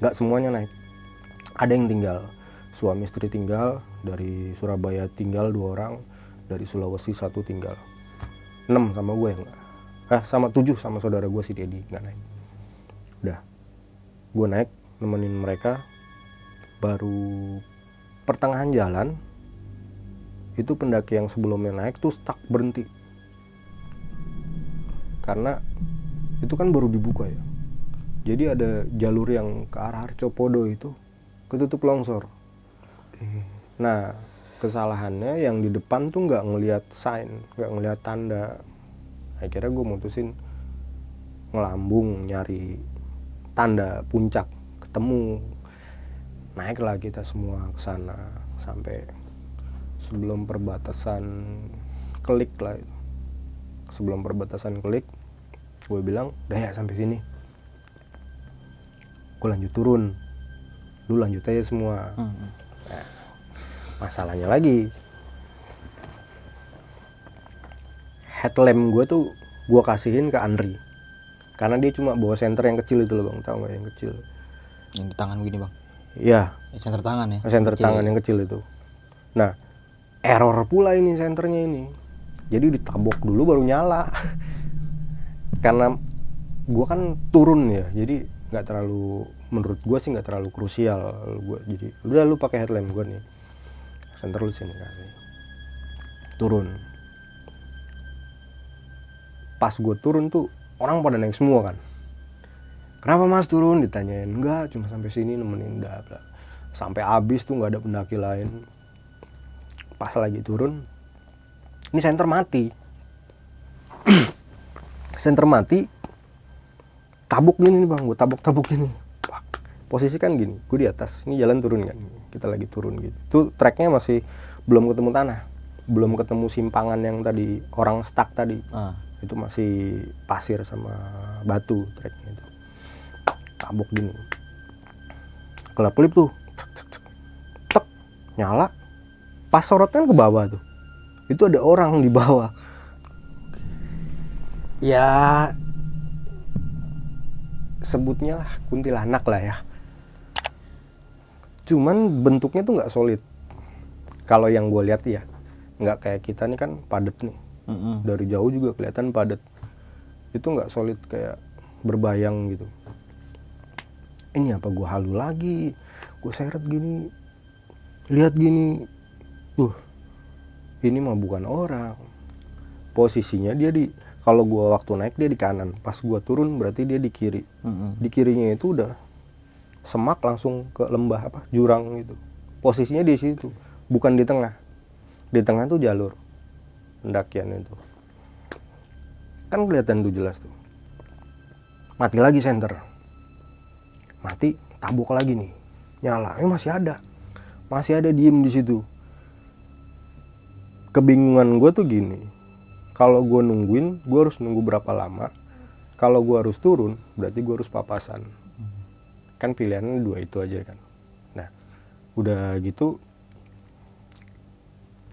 A: nggak semuanya naik ada yang tinggal suami istri tinggal dari Surabaya tinggal dua orang dari Sulawesi satu tinggal. Enam sama gue yang eh sama tujuh sama saudara gue si Dedi nggak naik udah. Gue naik nemenin mereka baru pertengahan jalan itu pendaki yang sebelumnya naik tuh stuck berhenti. Karena itu kan baru dibuka ya jadi ada jalur yang ke arah Arcopodo itu ketutup longsor. Nah kesalahannya yang di depan tuh nggak ngelihat sign nggak ngelihat tanda. Akhirnya gue mutusin ngelambung nyari tanda puncak ketemu. Naiklah kita semua ke sana sampai sebelum perbatasan klik lah itu. Sebelum perbatasan klik gue bilang udah ya sampai sini gue lanjut turun. Lu lanjut aja semua.
B: Hmm.
A: masalahnya lagi. Headlamp gue tuh gue kasihin ke Andri. Karena dia cuma bawa senter yang kecil itu loh bang. Tau nggak yang kecil?
B: Yang di tangan begini bang.
A: iya.
B: Ya, center tangan ya.
A: senter
B: Kecil.
A: tangan
B: ya.
A: yang kecil itu. Nah error pula ini senternya ini. Jadi ditabok dulu baru nyala. [LAUGHS] Karena gua kan turun ya jadi nggak terlalu menurut gua sih nggak terlalu krusial gua. Jadi udah lu pakai headlamp gua nih senter lu sini kasih. Turun. Pas gua turun tuh orang pada naik semua kan. Kenapa mas turun? Ditanyain. Enggak cuma sampai sini nemenin dah bla. sampai habis tuh nggak ada pendaki lain. Pas lagi turun ini senter mati. [CLEARS THROAT] Senter mati tabuk gini nih bang gue tabuk tabuk gini posisi kan gini gue di atas ini jalan turun kan kita lagi turun gitu. Tuh treknya masih belum ketemu tanah belum ketemu simpangan yang tadi orang stuck tadi.
B: Ah.
A: itu masih pasir sama batu treknya itu. Tabuk gini. Kelap kelip tuh. Cek cek cek. Tek nyala. Pas sorot kan ke bawah tuh. Itu ada orang di bawah. Ya sebutnya lah kuntilanak lah ya. Cuman bentuknya tuh nggak solid. Kalau yang gue lihat ya nggak kayak kita nih kan padet nih.
B: Mm-mm.
A: dari jauh juga kelihatan padat. Itu nggak solid kayak berbayang gitu. Ini apa gua halu lagi? Gue seret gini. Lihat gini. Tuh ini mah bukan orang. Posisinya dia di kalau gua waktu naik dia di kanan. Pas gua turun berarti dia di kiri.
B: Mm-mm.
A: di kirinya itu udah semak langsung ke lembah apa jurang gitu. Posisinya di situ bukan di tengah. Di tengah tuh jalur pendakian itu. Kan kelihatan tuh jelas tuh. Mati lagi senter. Mati tabuk lagi nih. Nyala ini masih ada. Masih ada diem di situ. Kebingungan gue tuh gini kalau gue nungguin gue harus nunggu berapa lama? Kalau gue harus turun berarti gue harus papasan. Kan pilihannya dua itu aja kan. Nah udah gitu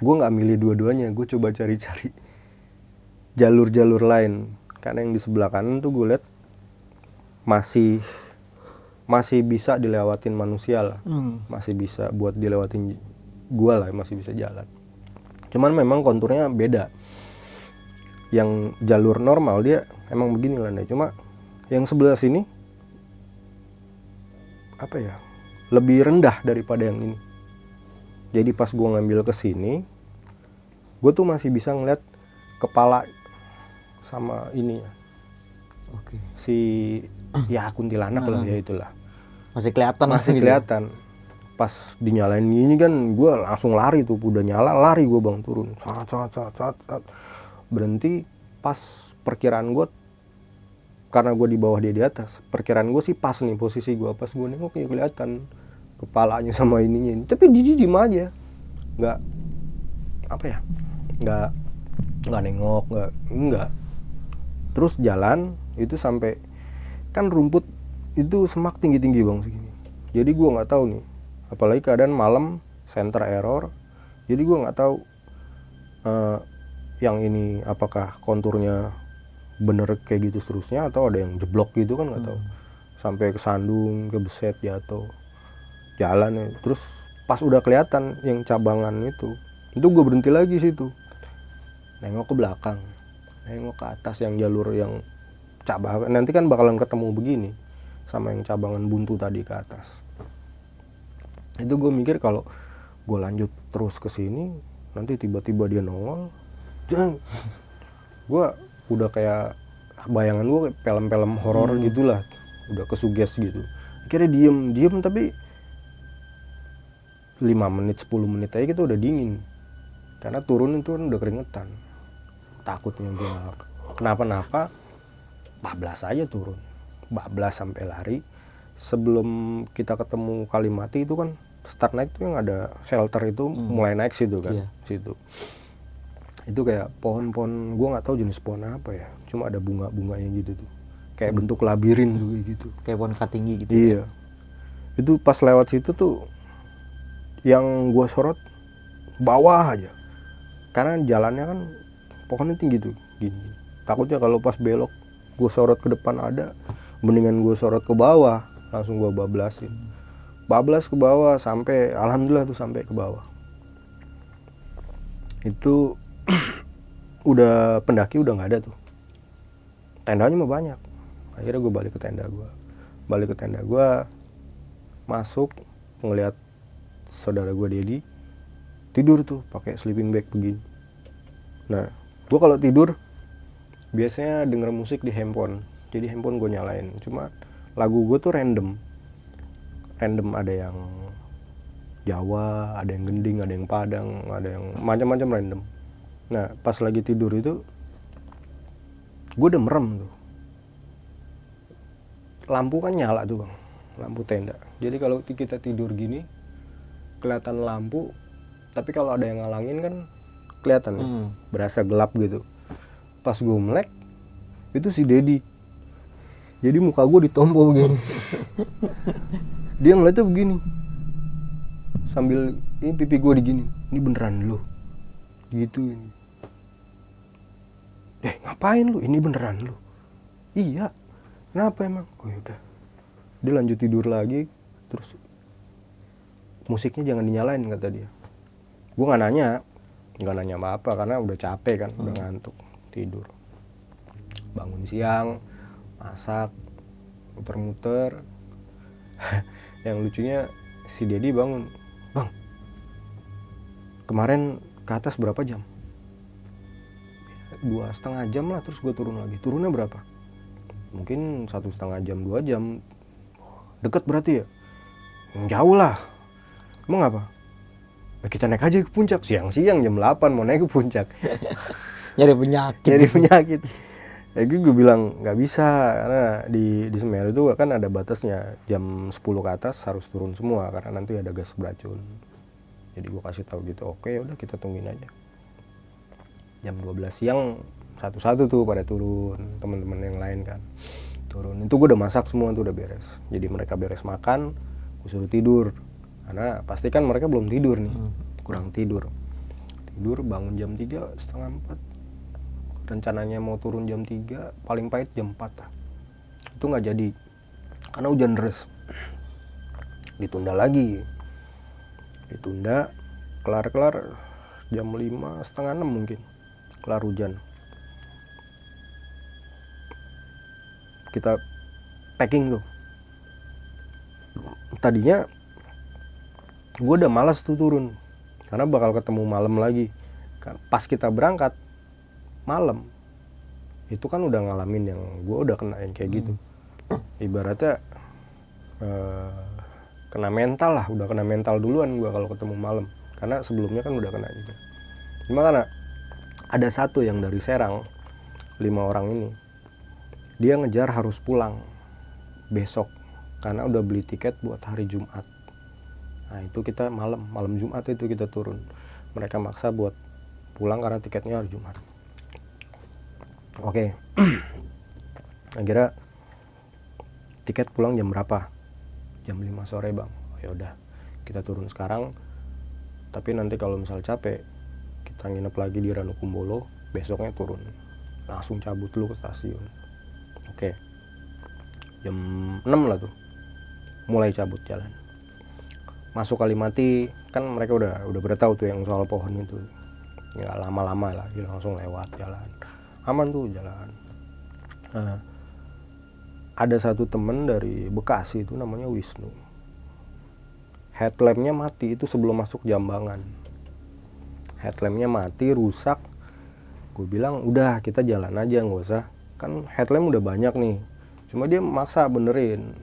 A: gue nggak milih dua-duanya. Gue coba cari-cari jalur-jalur lain. Karena yang di sebelah kanan tuh gue lihat masih masih bisa dilewatin manusia lah.
B: Hmm.
A: masih bisa buat dilewatin gue lah masih bisa jalan. Cuman memang konturnya beda yang jalur normal dia emang begini lah Nay. cuma yang sebelah sini apa ya lebih rendah daripada yang ini jadi pas gue ngambil ke sini gue tuh masih bisa ngeliat kepala sama ini ya,
B: Oke.
A: si ya kuntilanak lah ya itulah
B: Masih kelihatan
A: masih
B: gitu.
A: kelihatan pas dinyalain gini kan gue langsung lari tuh udah nyala lari gue bang turun saat saat saat saat, saat. Berhenti pas perkiraan gue karena gue di bawah dia di atas perkiraan gue sih pas nih posisi gue pas gue nengok ya kelihatan kepalanya sama ininya. Tapi dia diem aja. Nggak apa ya nggak nggak nengok nggak nggak. Terus jalan itu sampai kan rumput itu semak tinggi tinggi bang segini. Jadi gue nggak tahu nih apalagi keadaan malam center error. Jadi gue nggak tahu eh, yang ini apakah konturnya bener kayak gitu seterusnya atau ada yang jeblok gitu kan nggak tahu. Sampai kesandung kebeset jatuh jalan ya. Terus pas udah kelihatan yang cabangan itu itu gue berhenti lagi situ. Nengok ke belakang nengok ke atas yang jalur yang cabang. Nanti kan bakalan ketemu begini sama yang cabangan buntu tadi ke atas. Itu gue mikir kalau gue lanjut terus ke sini nanti tiba-tiba dia nongol jang. Gue udah kayak bayangan gue kayak film-film horor gitulah. Udah kesuges gitu. Akhirnya diem. Diem tapi 5 menit 10 menit aja kita udah dingin. Karena turun itu kan udah keringetan. Takutnya gue kenapa-napa bablas aja turun. Bablas sampai lari. Sebelum kita ketemu Kalimati itu kan start naik tuh yang ada shelter itu mulai naik situ kan
B: Iya.
A: situ itu kayak pohon-pohon gue nggak tahu jenis pohon apa ya. Cuma ada bunga-bunganya gitu tuh. Kayak bentuk labirin tuh kayak gitu.
B: Kayak pohon tinggi gitu.
A: iya. Itu pas lewat situ tuh yang gua sorot bawah aja. Karena jalannya kan pohonnya tinggi tuh gini. Takutnya kalau pas belok gua sorot ke depan ada mendingan gua sorot ke bawah. Langsung gua bablasin. Bablas ke bawah sampai alhamdulillah tuh sampai ke bawah. Itu [CLEARS THROAT] udah pendaki udah nggak ada tuh. Tendanya mah banyak. Akhirnya gue balik ke tenda gue balik ke tenda gue masuk ngeliat saudara gue Dedi tidur tuh pakai sleeping bag begini. Nah gue kalau tidur biasanya denger musik di handphone. Jadi handphone gue nyalain. Cuma lagu gue tuh random. Random ada yang Jawa ada yang gending ada yang Padang ada yang macam-macam random nah pas lagi tidur itu gue udah merem tuh. Lampu kan nyala tuh bang. Lampu tenda. Jadi kalau kita tidur gini kelihatan lampu tapi kalau ada yang ngalangin kan kelihatan ya,
B: Hmm.
A: berasa gelap gitu. Pas gue melek itu si Dedi jadi muka gue ditompo begini. [LAUGHS] Dia ngeliatnya begini. Sambil ini pipi gue digini. Ini beneran lu. Gitu ini eh ngapain lu? Ini beneran lu? Iya. Kenapa emang? Oh yaudah dia lanjut tidur lagi terus musiknya jangan dinyalain kata dia. Gue nggak nanya nggak nanya apa apa karena udah capek kan udah ngantuk tidur. Bangun siang masak muter-muter. [LAUGHS] Yang lucunya si Dedi bangun. Bang kemarin ke atas berapa jam dua setengah jam lah terus gue turun lagi. Turunnya berapa? Mungkin satu setengah jam dua jam. Deket berarti ya? Jauh lah. Emang apa? "Ya kita naik aja ke puncak. Siang-siang jam 8 mau naik ke puncak. [LAUGHS]
B: Nyari penyakit.
A: jadi penyakit. Ya gue, gue bilang nggak bisa. Karena di di Semeru itu kan ada batasnya. Jam 10 ke atas harus turun semua karena nanti ada gas beracun. Jadi gue kasih tahu gitu oke ya udah kita tungguin aja jam 12 siang satu-satu tuh pada turun teman-teman yang lain kan. Turun. Itu gue udah masak semua tuh udah beres. Jadi mereka beres makan gue suruh tidur. Karena pasti kan mereka belum tidur nih. Kurang tidur. Tidur bangun jam 3 setengah 4 rencananya mau turun jam 3 paling pahit jam 4 lah. itu nggak jadi. Karena hujan deras. Ditunda lagi. Ditunda kelar-kelar jam 5 setengah 6 mungkin kelar hujan. Kita packing tuh. Tadinya gue udah malas tuh turun karena bakal ketemu malam lagi. Kan pas kita berangkat malam. Itu kan udah ngalamin yang gue udah kena yang kayak gitu. Ibaratnya eh, kena mental lah udah kena mental duluan gue kalau ketemu malam. Karena sebelumnya kan udah kena juga. Cuma karena ada satu yang dari Serang lima orang ini. Dia ngejar harus pulang besok karena udah beli tiket buat hari Jumat. Nah itu kita malam malam Jumat itu kita turun. Mereka maksa buat pulang karena tiketnya hari Jumat. Oke. [CLEARS THROAT] Akhirnya tiket pulang jam berapa? Jam 5 sore bang. Ya udah kita turun sekarang. Tapi nanti kalau misal capek kita nginep lagi di Ranukumbolo besoknya turun. Langsung cabut dulu ke stasiun. Oke. Jam 6 lah tuh. Mulai cabut jalan. Masuk Kalimati kan mereka udah udah pada tahu tuh yang soal pohon itu. Nggak lama-lama lah dia langsung lewat jalan. Aman tuh jalan. Nah, ada satu temen dari Bekasi itu namanya Wisnu. Headlampnya mati itu sebelum masuk Jambangan headlampnya mati rusak. Gue bilang udah kita jalan aja nggak usah. Kan headlamp udah banyak nih. Cuma dia maksa benerin.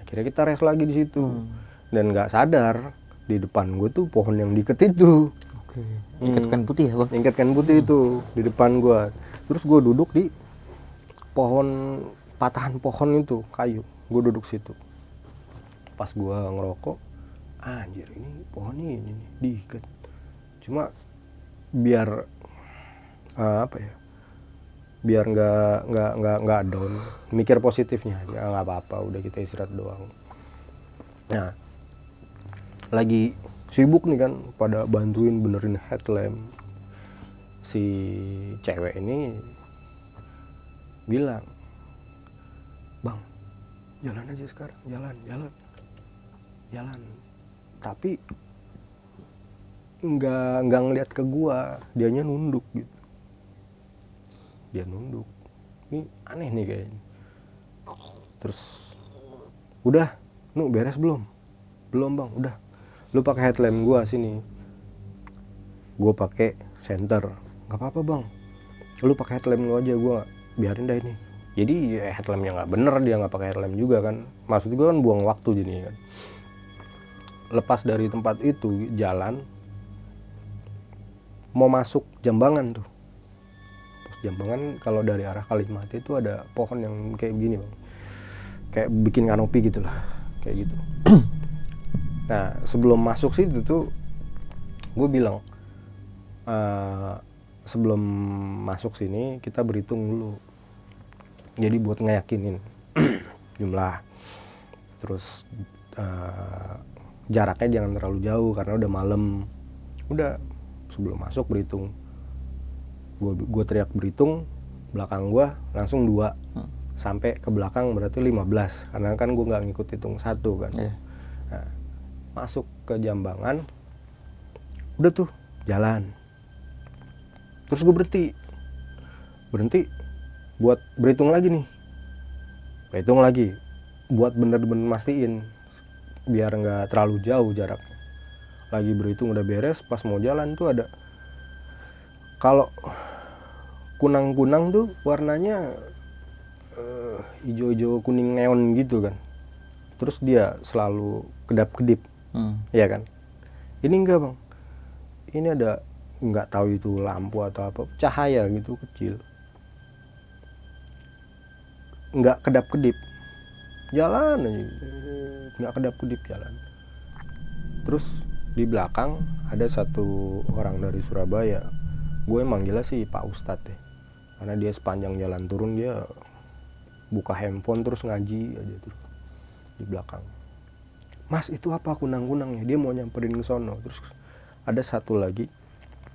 A: Akhirnya kita rest lagi di situ. Dan nggak sadar di depan gue tuh pohon yang diket itu.
B: Oke. Ikatkan putih ya, Bang.
A: putih itu di depan gua. Terus gue duduk di pohon patahan pohon itu kayu. Gue duduk situ. Pas gua ngerokok anjir ini pohon ini nih diikat cuma biar eh, apa ya biar nggak nggak nggak nggak down. Mikir positifnya ya nggak apa-apa udah kita istirahat doang. Nah lagi sibuk nih kan pada bantuin benerin headlamp. Si cewek ini bilang bang jalan aja sekarang jalan jalan jalan. Tapi nggak nggak ngeliat ke gua. Dianya nunduk gitu. Dia nunduk. Ini aneh nih kayaknya. Terus udah nu beres belum? Belum bang udah. Lu pakai headlamp gua sini. Gua pakai center nggak apa-apa bang. Lu pakai headlamp lu aja gua biarin dah ini. Jadi ya, headlampnya nggak bener dia nggak pakai headlamp juga kan. Maksud gua kan buang waktu jadi kan. Lepas dari tempat itu jalan mau masuk jambangan tuh. Pos jambangan kalau dari arah Kalimat itu ada pohon yang kayak begini bang. Kayak bikin kanopi gitu lah kayak gitu. [CLEARS THROAT] Nah sebelum masuk situ tuh gue bilang "Eh, sebelum masuk sini kita berhitung dulu. Jadi buat ngeyakinin [CLEARS THROAT] jumlah. Terus eh, jaraknya jangan terlalu jauh karena udah malam. Udah sebelum masuk berhitung gue gue teriak berhitung belakang gue langsung dua. Sampai ke belakang berarti 15 karena kan gue nggak ngikut hitung satu kan.
B: Iya.
A: Nah, masuk ke jambangan udah tuh jalan. Terus gue berhenti. Berhenti buat berhitung lagi nih. Berhitung lagi buat bener-bener mastiin biar nggak terlalu jauh jaraknya lagi berhitung udah beres pas mau jalan tuh ada kalau kunang-kunang tuh warnanya eh, hijau-hijau kuning neon gitu kan. Terus dia selalu kedap-kedip.
B: Hmm.
A: ya kan? Ini enggak bang. Ini ada nggak tahu itu lampu atau apa cahaya gitu kecil. Nggak kedap-kedip. Jalan aja. Nggak kedap-kedip jalan. Terus di belakang ada satu orang dari Surabaya gue manggilnya sih Pak Ustadz deh karena dia sepanjang jalan turun dia buka handphone terus ngaji aja terus di belakang Mas itu apa kunang-kunangnya? Dia mau nyamperin ke sono. Terus ada satu lagi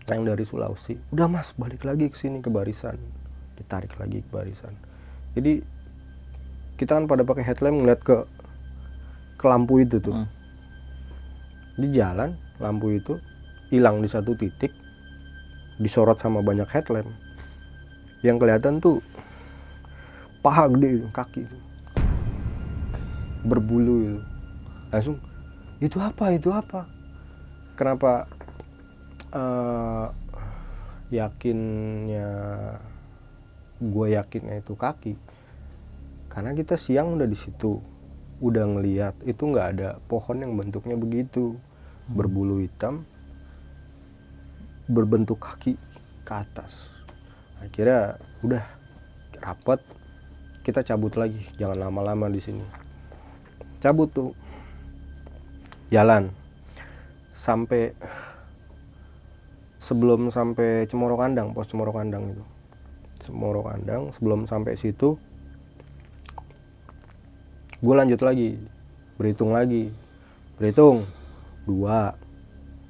A: yang dari Sulawesi. Udah Mas, balik lagi ke sini ke barisan. Ditarik lagi ke barisan. Jadi kita kan pada pakai headlamp ngeliat ke ke lampu itu tuh.
B: Hmm.
A: Di jalan lampu itu hilang di satu titik disorot sama banyak headlamp. Yang kelihatan tuh paha gede itu, kaki itu. Berbulu itu. Langsung itu apa? Itu apa? Kenapa eh, yakinnya gue yakinnya itu kaki? Karena kita siang udah di situ udah ngeliat itu nggak ada pohon yang bentuknya begitu. Berbulu hitam berbentuk kaki ke atas. Akhirnya udah rapet kita cabut lagi jangan lama-lama di sini. Cabut tuh. Jalan. Sampai sebelum sampai Cemoro Kandang pos Cemoro Kandang itu. Cemoro Kandang sebelum sampai situ gue lanjut lagi. Berhitung lagi. Berhitung. Dua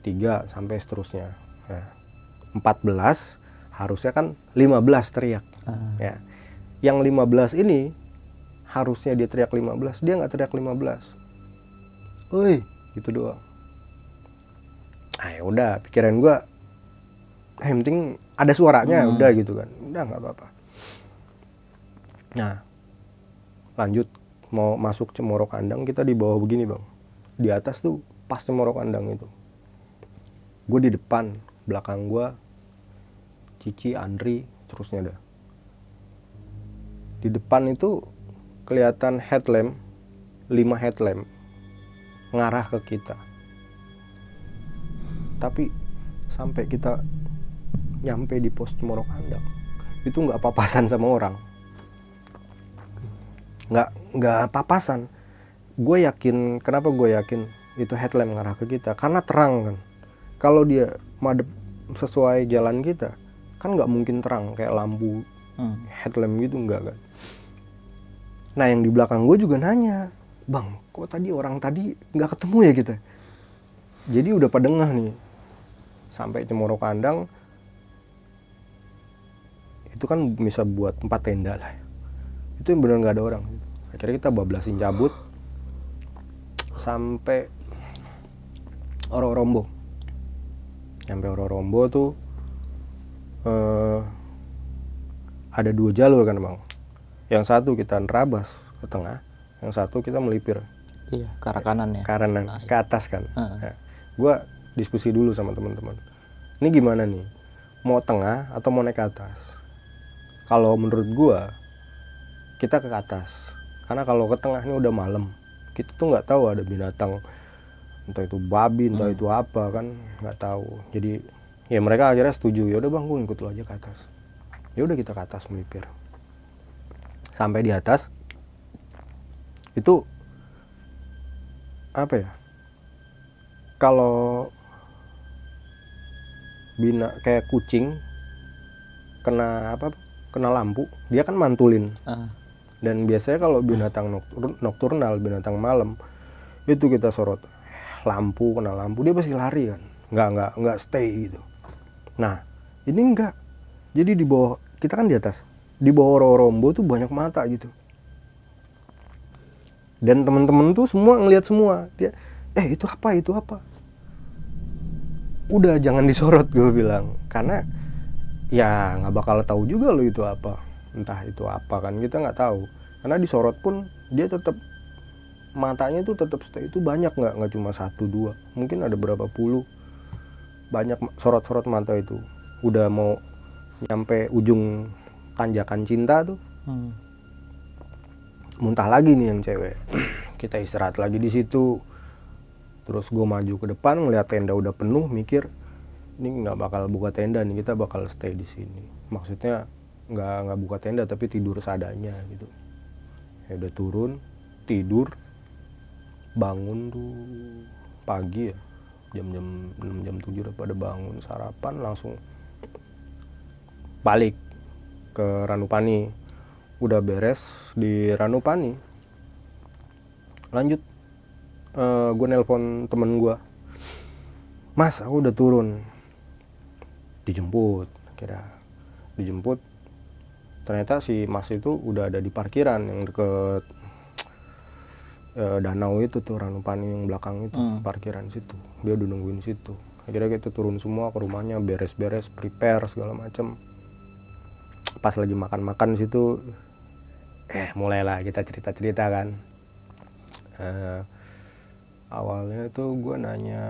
A: tiga sampai seterusnya. Nah, 14 harusnya kan 15 teriak.
B: Ah.
A: ya. Yang 15 ini harusnya dia teriak 15 dia nggak teriak 15 Woi, gitu doang. Ah ya udah, pikiran gua eh, yang penting ada suaranya.
B: Hmm.
A: udah gitu kan. Udah nggak apa-apa. Nah, lanjut mau masuk Cemoro Kandang kita di bawah begini, Bang. Di atas tuh pas Cemoro Kandang itu. Gue di depan, belakang gua Cici, Andri, terusnya dah. Di depan itu kelihatan headlamp, 5 headlamp ngarah ke kita. Tapi sampai kita nyampe di pos Cemoro Kandang, itu nggak papasan sama orang. Nggak nggak papasan. Gue yakin, kenapa gue yakin itu headlamp ngarah ke kita? Karena terang kan. Kalau dia madep sesuai jalan kita, kan nggak mungkin terang kayak lampu
B: Hmm.
A: headlamp gitu enggak kan nah yang di belakang gue juga nanya bang kok tadi orang tadi nggak ketemu ya kita jadi udah pada ngeh nih sampai Cemoro Kandang itu kan bisa buat tempat tenda lah itu yang benar nggak ada orang. Akhirnya kita bablasin cabut sampai Ororombo sampai Ororombo tuh eh, ada dua jalur kan bang. Yang satu kita nerabas ke tengah yang satu kita melipir.
B: Iya, ke arah kanan ya.
A: kanan ke atas kan.
B: Heeh.
A: Nah, gue diskusi dulu sama teman-teman. Ini gimana nih? Mau tengah atau mau naik ke atas? Kalau menurut gue kita ke atas. Karena kalau ke tengah ini udah malam kita tuh nggak tahu ada binatang entah itu babi entah itu apa kan nggak tahu. Jadi ya mereka akhirnya setuju ya udah bang gue ikut lo aja ke atas. Ya udah kita ke atas melipir. Sampai di atas itu apa ya kalau bina kayak kucing kena apa kena lampu dia kan mantulin.
B: Ah,
A: dan biasanya kalau binatang noktur- nokturnal binatang malam itu kita sorot lampu kena lampu. Dia pasti lari kan. Nggak nggak nggak stay gitu. Nah ini enggak jadi di bawah kita kan di atas. Di bawah Rorombo tuh banyak mata gitu. Dan teman-teman tuh semua ngelihat semua. Dia eh itu apa itu apa? Udah jangan disorot [LAUGHS] gue bilang. Karena ya nggak bakal tahu juga lo itu apa entah itu apa kan kita nggak tahu. Karena disorot pun dia tetap matanya tuh tetap stay itu banyak nggak nggak cuma satu dua mungkin ada berapa puluh. Banyak sorot-sorot mata itu. Udah mau nyampe ujung tanjakan cinta tuh.
B: Hmm.
A: muntah lagi nih yang cewek. [CLEARS THROAT] Kita istirahat lagi di situ. Terus gue maju ke depan ngeliat tenda udah penuh mikir ini nggak bakal buka tenda nih kita bakal stay di sini. Maksudnya nggak nggak buka tenda tapi tidur seadanya gitu. Ya udah turun tidur bangun tuh pagi ya jam-jam 6 jam 7 udah pada bangun sarapan langsung balik ke Ranupani. Udah beres di Ranupani. Lanjut gue nelpon temen gue mas aku udah turun. Dijemput kira dijemput ternyata si mas itu udah ada di parkiran yang deket eh, danau itu tuh Ranupani yang belakang itu
B: Hmm.
A: parkiran situ. Dia udah nungguin situ. Akhirnya kita turun semua ke rumahnya beres-beres prepare segala macem. Pas lagi makan-makan di situ eh mulailah kita cerita-cerita kan. Eh, awalnya tuh gue nanya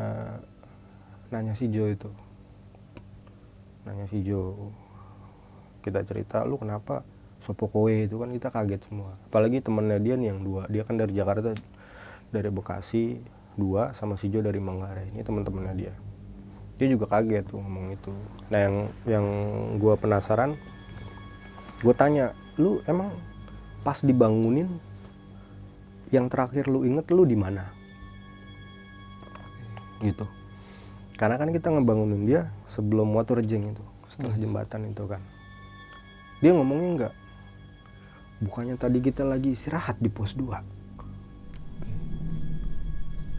A: nanya si Jo itu. Nanya si Jo kita cerita lu kenapa sopo kowe? Itu kan kita kaget semua. Apalagi temennya dia nih yang dua. Dia kan dari Jakarta dari Bekasi dua sama si Jo dari Manggarai. Ini teman-temannya dia. Dia juga kaget tuh ngomong itu. Nah yang yang gue penasaran gue tanya lu emang pas dibangunin yang terakhir lu inget lu di mana? Gitu. Karena kan kita ngebangunin dia sebelum Waterjeng itu setelah jembatan itu kan dia ngomongnya enggak. Bukannya tadi kita lagi istirahat di pos 2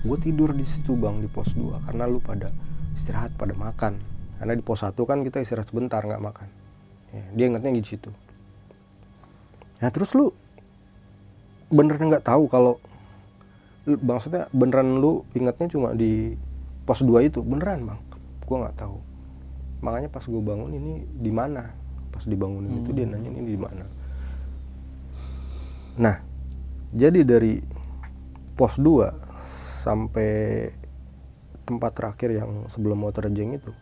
A: gue tidur di situ bang di pos 2 karena lu pada istirahat pada makan. Karena di pos 1 kan kita istirahat sebentar nggak makan. Ya, dia ingatnya di situ. Nah terus lu beneran nggak tahu kalau maksudnya beneran lu ingatnya cuma di pos 2 itu? Beneran bang. Gua nggak tahu. Makanya pas gue bangun ini di mana pas dibangunin itu dia nanya ini di mana? Nah jadi dari pos 2 sampai tempat terakhir yang sebelum motor jeng itu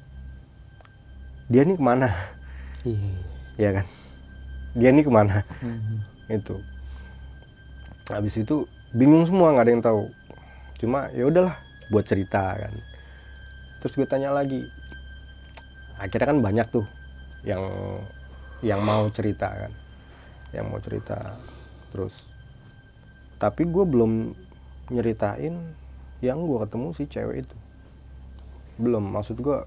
A: dia nih ke mana?
B: Iya.
A: ya kan? Dia nih ke mana?
B: Hmm.
A: itu. Habis itu bingung semua nggak ada yang tahu. Cuma ya udahlah buat cerita kan. Terus gue tanya lagi. Akhirnya kan banyak tuh yang yang mau cerita kan. Yang mau cerita. Terus tapi gue belum nyeritain yang gue ketemu si cewek itu. Belum maksud gue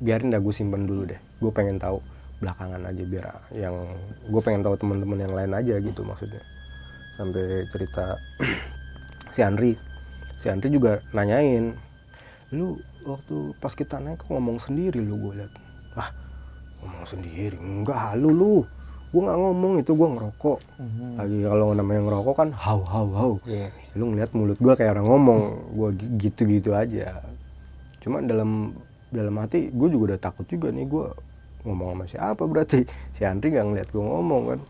A: biarin dah gue simpen dulu deh. Gue pengen tahu belakangan aja biar yang gue pengen tahu teman-teman yang lain aja gitu maksudnya. Sampai cerita [CLEARS THROAT] si Andri. Si Andri juga nanyain lu waktu pas kita naik ngomong sendiri lu? Gue liat. Ah ngomong sendiri. Enggak lu lu. Gue nggak ngomong itu gue ngerokok. Lagi kalau namanya ngerokok kan hau hau hau.
B: Iya.
A: lu ngeliat mulut gue kayak orang ngomong. Gue gitu-gitu aja. Cuma dalam dalam hati gue juga udah takut juga nih. Gue ngomong sama siapa berarti? Si Andri nggak ngeliat gue ngomong kan?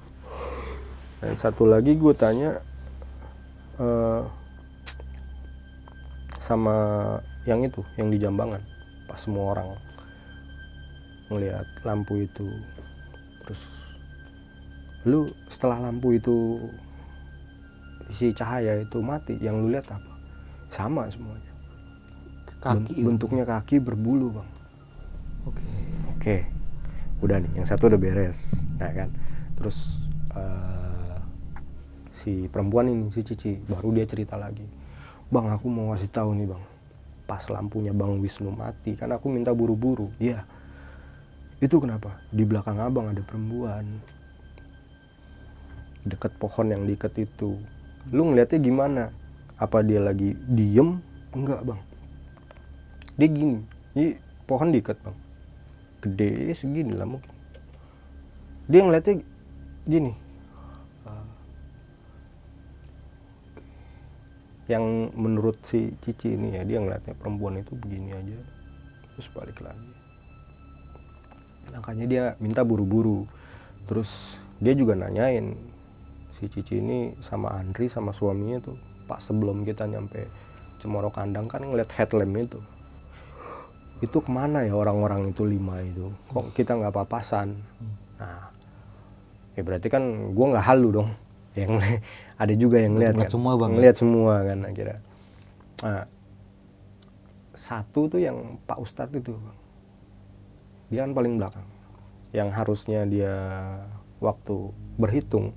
A: Dan satu lagi gue tanya eh, sama yang itu yang di Jambangan. Pas semua orang ngelihat lampu itu. Terus lu setelah lampu itu si cahaya itu mati yang lu lihat apa? Sama semuanya.
B: Kaki.
A: bentuknya kaki berbulu bang.
B: Oke.
A: oke. Udah nih yang satu udah beres nah kan? Terus eh, si perempuan ini si Cici baru dia cerita lagi. Bang aku mau ngasih tahu nih bang. Pas lampunya bang Wisnu mati kan aku minta buru-buru. Iya itu kenapa? Di belakang abang ada perempuan. Deket pohon yang diikat itu. Lu ngeliatnya gimana? Apa dia lagi diem? Enggak bang. Dia gini. Ini pohon diikat bang. Gede segini lah mungkin. Dia ngeliatnya gini. Yang menurut si Cici ini ya dia ngeliatnya perempuan itu begini aja. Terus balik lagi makanya dia minta buru-buru. Terus dia juga nanyain si Cici ini sama Andri sama suaminya tuh pas sebelum kita nyampe Cemoro Kandang kan ngeliat headlamp itu. Itu ke mana ya orang-orang itu lima itu? Kok kita nggak papasan? Nah ya berarti kan gua nggak halu dong. [LAUGHS] Yang ada juga yang lihat
B: Ngeliat
A: kan.
B: semua, Bang, ya?
A: ngeliat semua kan akhirnya. Nah, satu tuh yang Pak Ustadz itu bang dia paling belakang. Yang harusnya dia waktu berhitung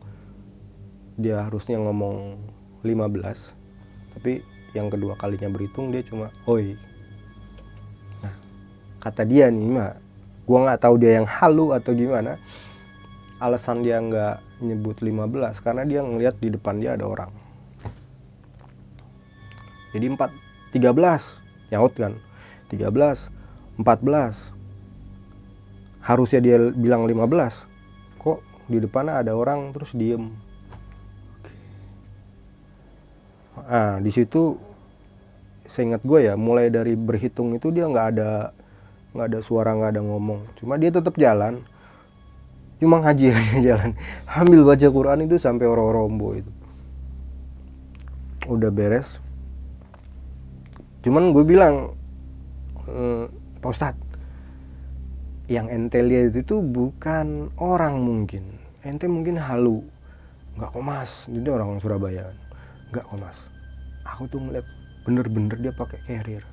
A: dia harusnya ngomong 15 tapi yang kedua kalinya berhitung dia cuma oi. Nah kata dia nih mah gua nggak tahu dia yang halu atau gimana. Alasan dia nggak nyebut 15 karena dia ngelihat di depan dia ada orang. Jadi 4 13 nyaut kan? 13 14 harusnya dia bilang 15 kok di depannya ada orang terus diem? Ah di situ seingat gue ya mulai dari berhitung itu dia nggak ada nggak ada suara nggak ada ngomong. Cuma dia tetap jalan. Cuma ngaji [LAUGHS] aja jalan. Ambil baca Quran itu sampai orang-rombo itu. Udah beres. Cuman gue bilang "Eh, Pak Ustadz yang ente lihat itu bukan orang mungkin. Ente mungkin halu. Nggak kok mas ini orang Surabaya. Nggak kok mas aku tuh ngeliat bener-bener dia pakai carrier.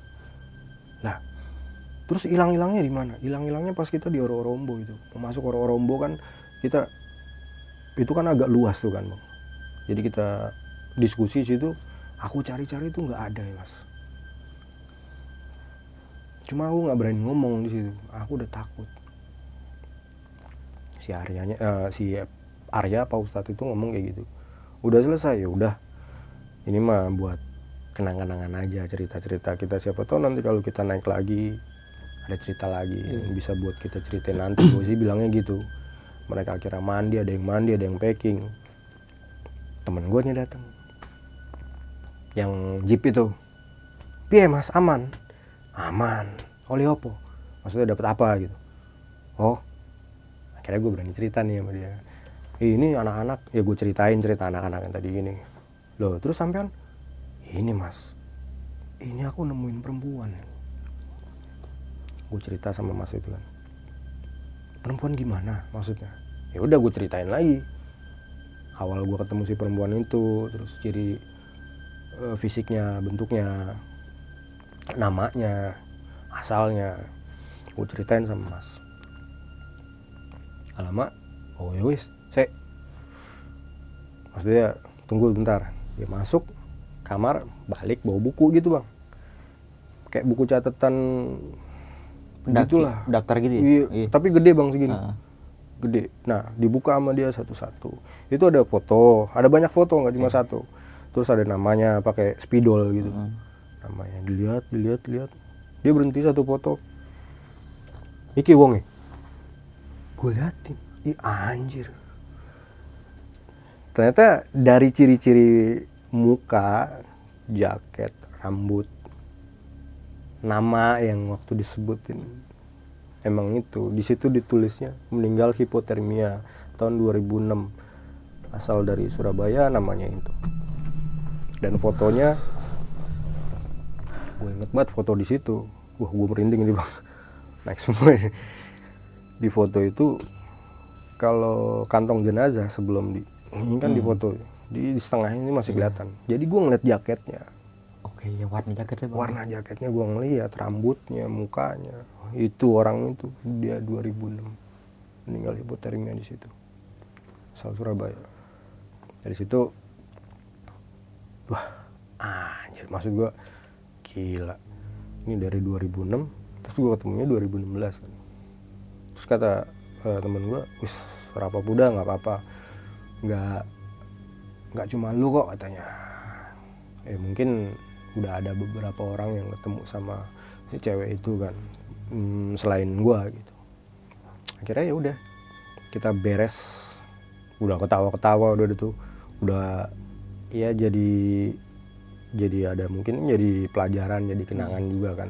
A: Lah terus hilang-hilangnya di mana? Hilang-hilangnya pas kita di Ororombo itu. Masuk Ororombo kan kita itu kan agak luas tuh kan bang. Jadi kita diskusi situ aku cari-cari itu nggak ada ya mas cuma aku nggak berani ngomong di situ. Aku udah takut. Si Aryanya eh, si Arya Pak Ustadz itu ngomong kayak gitu. Udah selesai ya udah. Ini mah buat kenang-kenangan aja cerita-cerita kita. Siapa tahu nanti kalau kita naik lagi ada cerita lagi yang bisa buat kita ceritain. Nanti [CLEARS THROAT] gue sih bilangnya gitu. Mereka akhirnya mandi ada yang mandi ada yang packing. Temen gue nih datang yang jeep itu. Piye mas? Aman aman. Oleh opo maksudnya dapat apa gitu? Oh akhirnya gue berani cerita nih sama dia. "Eh, ini anak-anak ya gue ceritain cerita anak-anak yang tadi gini. Loh terus sampean? Ini mas. Ini aku nemuin perempuan. Gue cerita sama mas itu kan. Perempuan gimana maksudnya? Ya udah gue ceritain lagi. Awal gue ketemu si perempuan itu terus ciri eh, fisiknya bentuknya namanya asalnya. Gue ceritain sama mas. Alamak oh ya wis saya maksudnya tunggu bentar. Dia masuk kamar balik bawa buku gitu bang. Kayak buku catatan
B: Pendaki,
A: gitulah.
B: daftar gitu ya?
A: Iya,
B: Iya.
A: tapi gede bang segini.
B: Ah.
A: gede. Nah dibuka sama dia satu-satu. Itu ada foto. Ada banyak foto nggak cuma satu. Terus ada namanya pakai spidol gitu namanya. Dilihat dilihat dilihat dia berhenti satu foto. Iki wonge? Gue liatin. Ih anjir. Ternyata dari ciri-ciri muka jaket rambut nama yang waktu disebutin emang itu. Di situ ditulisnya meninggal hipotermia tahun 2006 asal dari Surabaya namanya itu. Dan fotonya gue inget banget foto di situ. Wah gue merinding ini bang. Naik semua ini. di foto itu kalau kantong jenazah sebelum di ini kan di foto di, di setengah ini masih kelihatan. Jadi gue ngeliat jaketnya.
B: Oke, ya warna jaketnya bang.
A: warna jaketnya gue ngeliat rambutnya mukanya. Itu orang itu dia 2006 meninggal hipotermia di situ. Asal Surabaya. Dari situ wah anjir. Maksud gue gila. Ini dari 2006 terus gue ketemunya 2016 kan. Terus kata eh, temen gue wis rapa puda nggak apa-apa. Nggak nggak cuma lu kok katanya. Eh mungkin udah ada beberapa orang yang ketemu sama si cewek itu kan Hmm, selain gua gitu. Akhirnya ya udah kita beres. Udah ketawa-ketawa udah itu udah ya jadi jadi ada mungkin jadi pelajaran jadi kenangan juga kan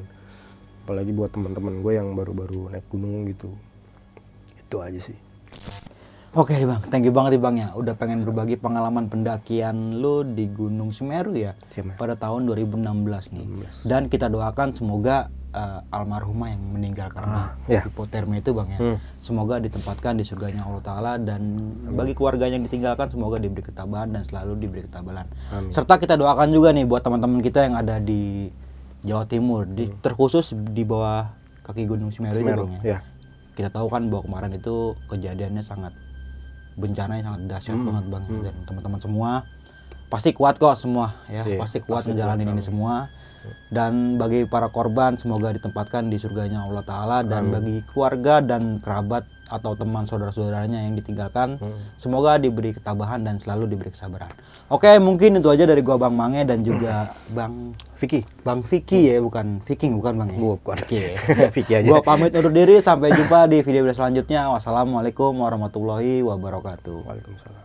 A: apalagi buat teman-teman gue yang baru-baru naik gunung gitu itu aja sih
B: Oke nih bang, thank you banget nih bang ya. Udah pengen berbagi pengalaman pendakian lu di Gunung Semeru ya.
A: Siap.
B: Pada tahun 2016 nih. Dan kita doakan semoga eh, almarhumah yang meninggal karena
A: ya.
B: hipotermia itu bang ya.
A: Hmm.
B: Semoga ditempatkan di surganya Allah Taala dan bagi keluarga yang ditinggalkan semoga diberi ketabahan dan selalu diberi ketabahan. Serta kita doakan juga nih buat teman-teman kita yang ada di Jawa Timur, di terkhusus di bawah kaki Gunung Semeru, bang ya.
A: ya.
B: Kita tahu kan bahwa kemarin itu kejadiannya sangat bencana yang sangat dahsyat
A: Hmm,
B: banget bang dan teman-teman semua pasti kuat kok semua ya
A: Iya,
B: pasti kuat ngejalanin ini semua dan bagi para korban semoga ditempatkan di surganya Allah Taala dan bagi keluarga dan kerabat atau teman saudara-saudaranya yang ditinggalkan
A: Hmm.
B: semoga diberi ketabahan dan selalu diberi kesabaran oke mungkin itu aja dari gua Bang Mange dan juga [CLEARS THROAT] Bang
A: Vicky
B: Bang Vicky ya bukan Viking bukan Bang ya
A: Bukan.
B: Vicky ya. [LAUGHS]
A: Vicky aja.
B: Gua pamit undur diri sampai jumpa di video selanjutnya. Wassalamualaikum warahmatullahi wabarakatuh.
A: Waalaikumsalam